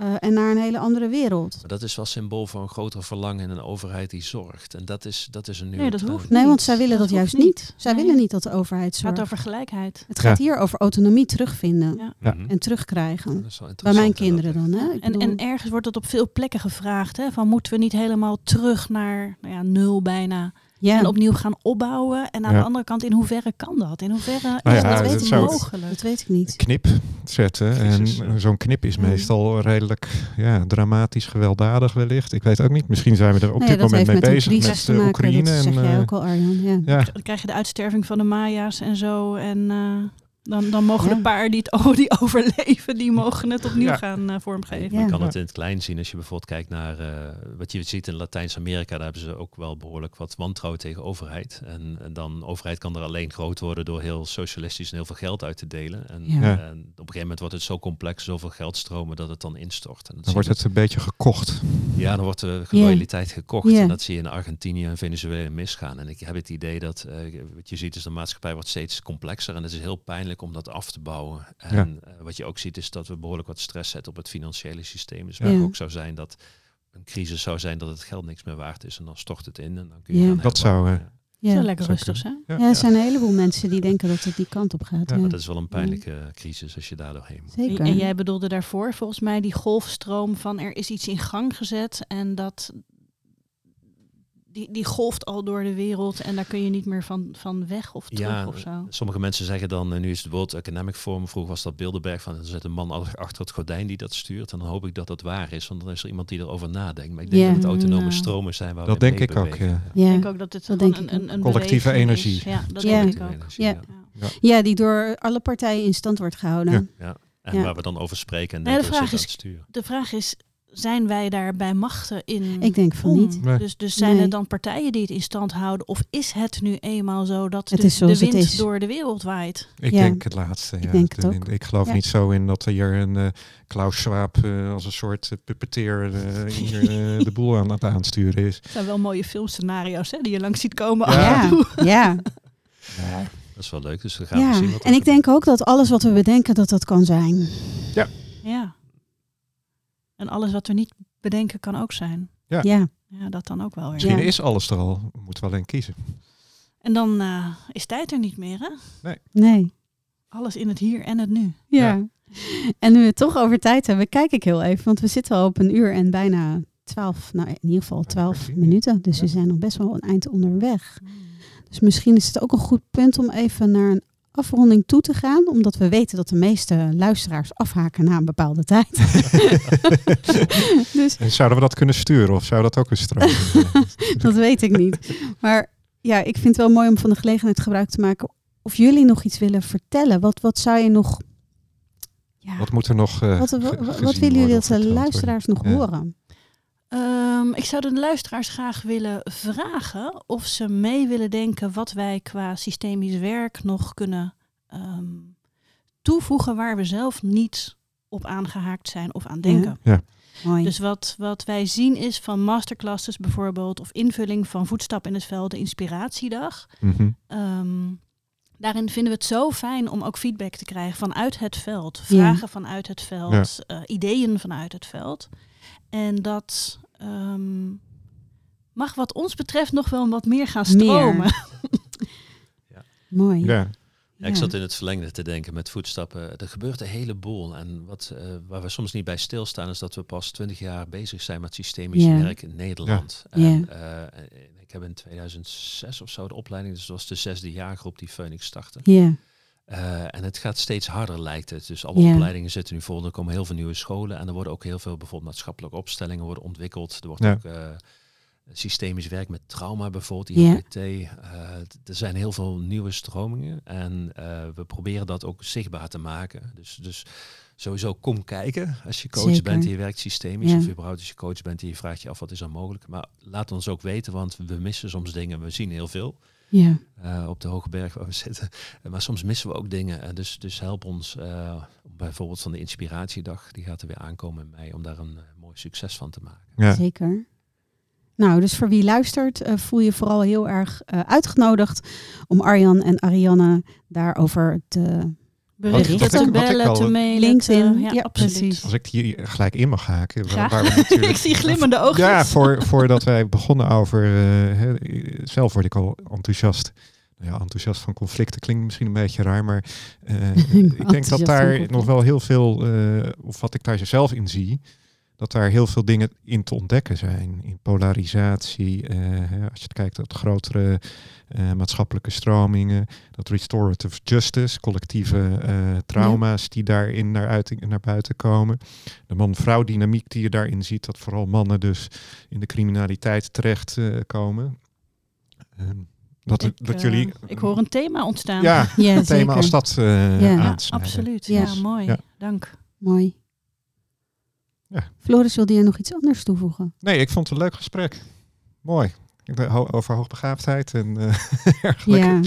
D: Eh, en naar een hele andere wereld.
B: Dat is wel symbool voor een groter verlangen in een overheid die zorgt. En dat is, dat is een nieuwe
C: Nee, dat hoeft
D: Nee, want zij willen dat, juist niet. Zij
C: Nee.
D: willen niet dat de overheid
C: Het gaat
D: zorgt.
C: over gelijkheid.
D: Het gaat
A: Ja.
D: hier over autonomie terugvinden
C: Ja.
A: Ja.
B: Mhm.
D: en terugkrijgen.
B: Dat is wel
D: Bij mijn kinderen dan. Hè?
C: En, en ergens wordt het op veel plekken gevraagd. Hè, van moeten we niet helemaal terug naar nou ja, nul bijna.
D: Ja,
C: En opnieuw gaan opbouwen. En aan
A: Ja.
C: de andere kant, in hoeverre kan dat? In hoeverre
A: Nou
C: is
A: ja,
C: dat
D: dat
C: weet
D: zou-
C: mogelijk?
D: dat weet ik niet.
A: knip zetten. En zo'n knip is meestal redelijk ja, dramatisch, gewelddadig wellicht. Ik weet ook niet. Misschien zijn we er op
D: Nee,
A: dit moment mee bezig met
D: te
A: eh,
D: maken.
A: Oekraïne.
D: Dat zeg
A: en,
D: jij
A: eh,
D: ook al, Arjan. Ja.
A: ja,
C: Dan krijg je de uitsterving van de Maya's en zo. En eh, dan, dan mogen
D: Ja.
C: de paar die het (laughs) oh, die overleven, die mogen het opnieuw
A: Ja.
C: gaan eh, vormgeven.
D: Ja.
B: Je kan het in het klein zien als je bijvoorbeeld kijkt naar eh, wat je ziet in Latijns-Amerika. Daar hebben ze ook wel behoorlijk wat wantrouwen tegen overheid. En, en dan overheid kan er alleen groot worden door heel socialistisch en heel veel geld uit te delen. En, en op een gegeven moment wordt het zo complex, zoveel geldstromen dat het dan instort. En dat
A: dan wordt het een beetje gekocht.
B: Ja, dan wordt de loyaliteit gekocht. En dat zie je in Argentinië en Venezuela misgaan. En ik heb het idee dat, eh, wat je ziet is de maatschappij wordt steeds complexer. En het is heel pijnlijk om dat af te bouwen. En eh, wat je ook ziet is dat we behoorlijk wat stress zetten op het financiële systeem. Dus waar ook zou zijn dat een crisis zou zijn dat het geld niks meer waard is. En dan stort het in en dan kun je
D: Ja.
A: Dat zou, eh,
B: Ja.
C: Zou lekker rustig zijn.
A: Ja.
D: Ja, er zijn een heleboel mensen die denken dat het die kant op gaat.
A: Ja,
D: Ja,
B: Maar dat is wel een pijnlijke crisis als je daar doorheen moet.
D: Zeker.
C: En, en jij bedoelde daarvoor volgens mij die golfstroom van er is iets in gang gezet en dat die, die golft al door de wereld en daar kun je niet meer van, van weg of terug
B: Ja,
C: of zo.
B: sommige mensen zeggen dan, eh, nu is het World Economic Forum, vroeger was dat Bilderberg, van er zit een man achter achter het gordijn die dat stuurt. En dan hoop ik dat dat waar is, want dan is er iemand die erover nadenkt. Maar ik denk
D: Ja.
B: dat het autonome
C: Nou.
B: stromen zijn waar
A: Dat
B: we mee
A: denk ik ook, ja.
D: ja.
C: Ik denk ook dat het
D: dat
C: gewoon
D: denk ik
C: een,
D: ook.
C: een, een
A: Collectieve
C: beweging is.
A: energie.
C: Ja, dat
D: Ja.
C: denk ik ook.
B: energie,
D: Ja.
B: ja.
D: ja, die door alle partijen in stand wordt gehouden.
A: Ja.
B: En
D: Ja.
B: waar we dan over spreken en
C: Nee, de vraag is-
B: aan het sturen.
C: De vraag is, zijn wij daar bij machten in
D: Ik denk van
C: om?
D: niet.
A: Nee.
C: Dus, dus zijn
D: Nee.
C: er dan partijen die het in stand houden? Of is het nu eenmaal zo dat
D: Het
C: de, de
D: het
C: wind
D: is.
C: door de wereld waait?
A: Ik
D: Ja.
A: denk het laatste.
D: Ik
A: ja.
D: denk het ook.
A: Ik geloof
D: Ja.
A: niet zo in dat hier een eh, Klaus Schwab eh, als een soort uh, puppeteer eh, hier (laughs) de boel aan het aansturen is.
C: Het zijn wel mooie filmscenario's hè, die je langs ziet komen. (laughs)
A: Ja.
D: Ja,
B: Dat is wel leuk, dus we gaan
D: ja.
B: zien wat er
D: En ik denk ook dat alles wat we bedenken, dat dat kan zijn.
C: Ja. En alles wat we niet bedenken kan ook zijn.
A: Ja.
D: Ja,
C: Ja, dat dan ook wel weer.
A: Misschien
D: Ja.
A: is alles er al. We moeten wel alleen kiezen.
C: En dan eh, is tijd er niet meer, hè?
D: nee.
C: Alles in het hier en het nu.
D: Ja. En nu we het toch over tijd hebben, kijk ik heel even. Want we zitten al op een uur en bijna twaalf, nou in ieder geval twaalf
A: kwartier.
D: minuten. Dus we zijn nog best wel een eind onderweg. Dus misschien is het ook een goed punt om even naar een afronding toe te gaan. Omdat we weten dat de meeste luisteraars afhaken na een bepaalde tijd. (laughs) dus
A: En zouden we dat kunnen sturen of zou dat ook een stroom? (laughs)
D: dat weet ik niet. Maar ja, ik vind het wel mooi om van de gelegenheid gebruik te maken. Of jullie nog iets willen vertellen. Wat, wat zou je nog... Ja,
A: wat moet er nog eh,
D: wat, willen jullie dat de luisteraars nog
A: Ja.
D: horen?
C: Ehm, ik zou de luisteraars graag willen vragen of ze mee willen denken wat wij qua systemisch werk nog kunnen ehm, toevoegen waar we zelf niet op aangehaakt zijn of aan denken.
D: Mooi.
C: Dus wat, wat wij zien is van masterclasses bijvoorbeeld of invulling van voetstap in het veld, de inspiratiedag.
A: Mhm.
C: Ehm, daarin vinden we het zo fijn om ook feedback te krijgen vanuit het veld. Vragen vanuit het veld, eh, ideeën vanuit het veld. En dat ehm, mag wat ons betreft nog wel wat meer gaan
D: Meer. (laughs)
C: stromen.
D: Mooi.
A: Ja,
B: Ja, ik zat in het verlengde te denken met voetstappen. Er gebeurt een heleboel. En wat, eh, waar we soms niet bij stilstaan, is dat we pas 20 jaar bezig zijn met systemisch
D: Ja.
B: werk in Nederland.
D: Ja.
B: En, eh, ik heb in 2006 of zo de opleiding, dus dat was de zesde jaargroep die Phoenix startte.
D: Ja,
B: Eh, en het gaat steeds harder, lijkt het. Dus alle
D: Ja.
B: opleidingen zitten nu vol. Er komen heel veel nieuwe scholen. En er worden ook heel veel bijvoorbeeld maatschappelijke opstellingen worden ontwikkeld. Er wordt
A: Ja.
B: ook eh, systemisch werk met trauma bijvoorbeeld,
D: Ja.
B: IOPT. Eh, er zijn heel veel nieuwe stromingen. En eh, we proberen dat ook zichtbaar te maken. Dus, dus sowieso kom kijken als je coach
D: Zeker.
B: bent en je werkt systemisch.
D: Ja.
B: Of überhaupt als je coach bent en je vraagt je af wat is er mogelijk. Maar laat ons ook weten, want we missen soms dingen. We zien heel veel
D: Ja,
B: eh, op de hoge berg waar we (laughs) zitten. Eh, maar soms missen we ook dingen. Eh, dus, dus help ons eh, bijvoorbeeld van de inspiratiedag. Die gaat er weer aankomen in mei om daar een mooi succes van te maken.
A: Ja.
D: zeker. Nou, dus voor wie luistert, eh, voel je vooral heel erg eh, uitgenodigd om Arjan en Ariane daarover te
C: Berichten bellen, te mailen.
D: LinkedIn,
C: te-
D: ja,
C: ja, absoluut.
A: Als ik hier gelijk in mag haken. waar-
C: Graag.
A: waar we (laughs) natuurlijk-
C: ik zie glimmende oogjes.
A: Ja, voor, voordat wij begonnen over... eh, hè, zelf word ik al enthousiast. Nou ja, enthousiast van conflicten klinkt misschien een beetje raar, maar eh, (laughs) ik denk dat daar nog wel heel veel, eh, of wat ik daar zelf in zie, dat daar heel veel dingen in te ontdekken zijn. In polarisatie, eh, hè, als je het kijkt naar grotere eh, maatschappelijke stromingen, dat restorative justice, collectieve eh, trauma's die daarin naar, uiting, naar buiten komen. De man-vrouw dynamiek die je daarin ziet, dat vooral mannen dus in de criminaliteit terechtkomen. komen. Ehm, dat,
C: Ik,
A: dat jullie...
C: ik hoor een thema ontstaan.
A: Ja,
D: Ja,
A: een thema als dat eh
D: Ja.
C: Absoluut.
D: Ja.
C: Ja, mooi.
A: Ja.
C: Dank.
D: Mooi.
A: Ja.
D: Floris, wilde jij nog iets anders toevoegen?
A: Nee, ik vond het een leuk gesprek. Mooi. Over hoogbegaafdheid en eh (laughs) dergelijke.
D: Ja,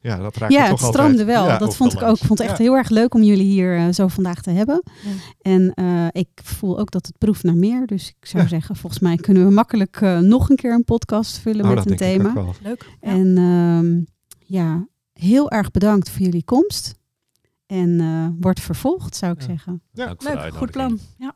A: Ja, dat raakt
D: ja het
A: altijd.
D: wel.
A: Ja,
D: dat vond ik ook. Ik vond het echt
A: Ja.
D: heel erg leuk om jullie hier eh, zo vandaag te hebben.
C: Ja.
D: En eh, ik voel ook dat het proeft naar meer. Dus ik zou
A: Ja.
D: zeggen, volgens mij kunnen we makkelijk nog een keer een podcast vullen
A: Nou,
D: met
A: dat
D: een
A: denk ik
D: thema.
A: ook wel.
C: Leuk. Ja.
D: En ehm, ja, heel erg bedankt voor jullie komst. En eh wordt vervolgd, zou ik
A: Ja.
D: zeggen.
A: Ja.
C: Leuk, goed plan. Ja.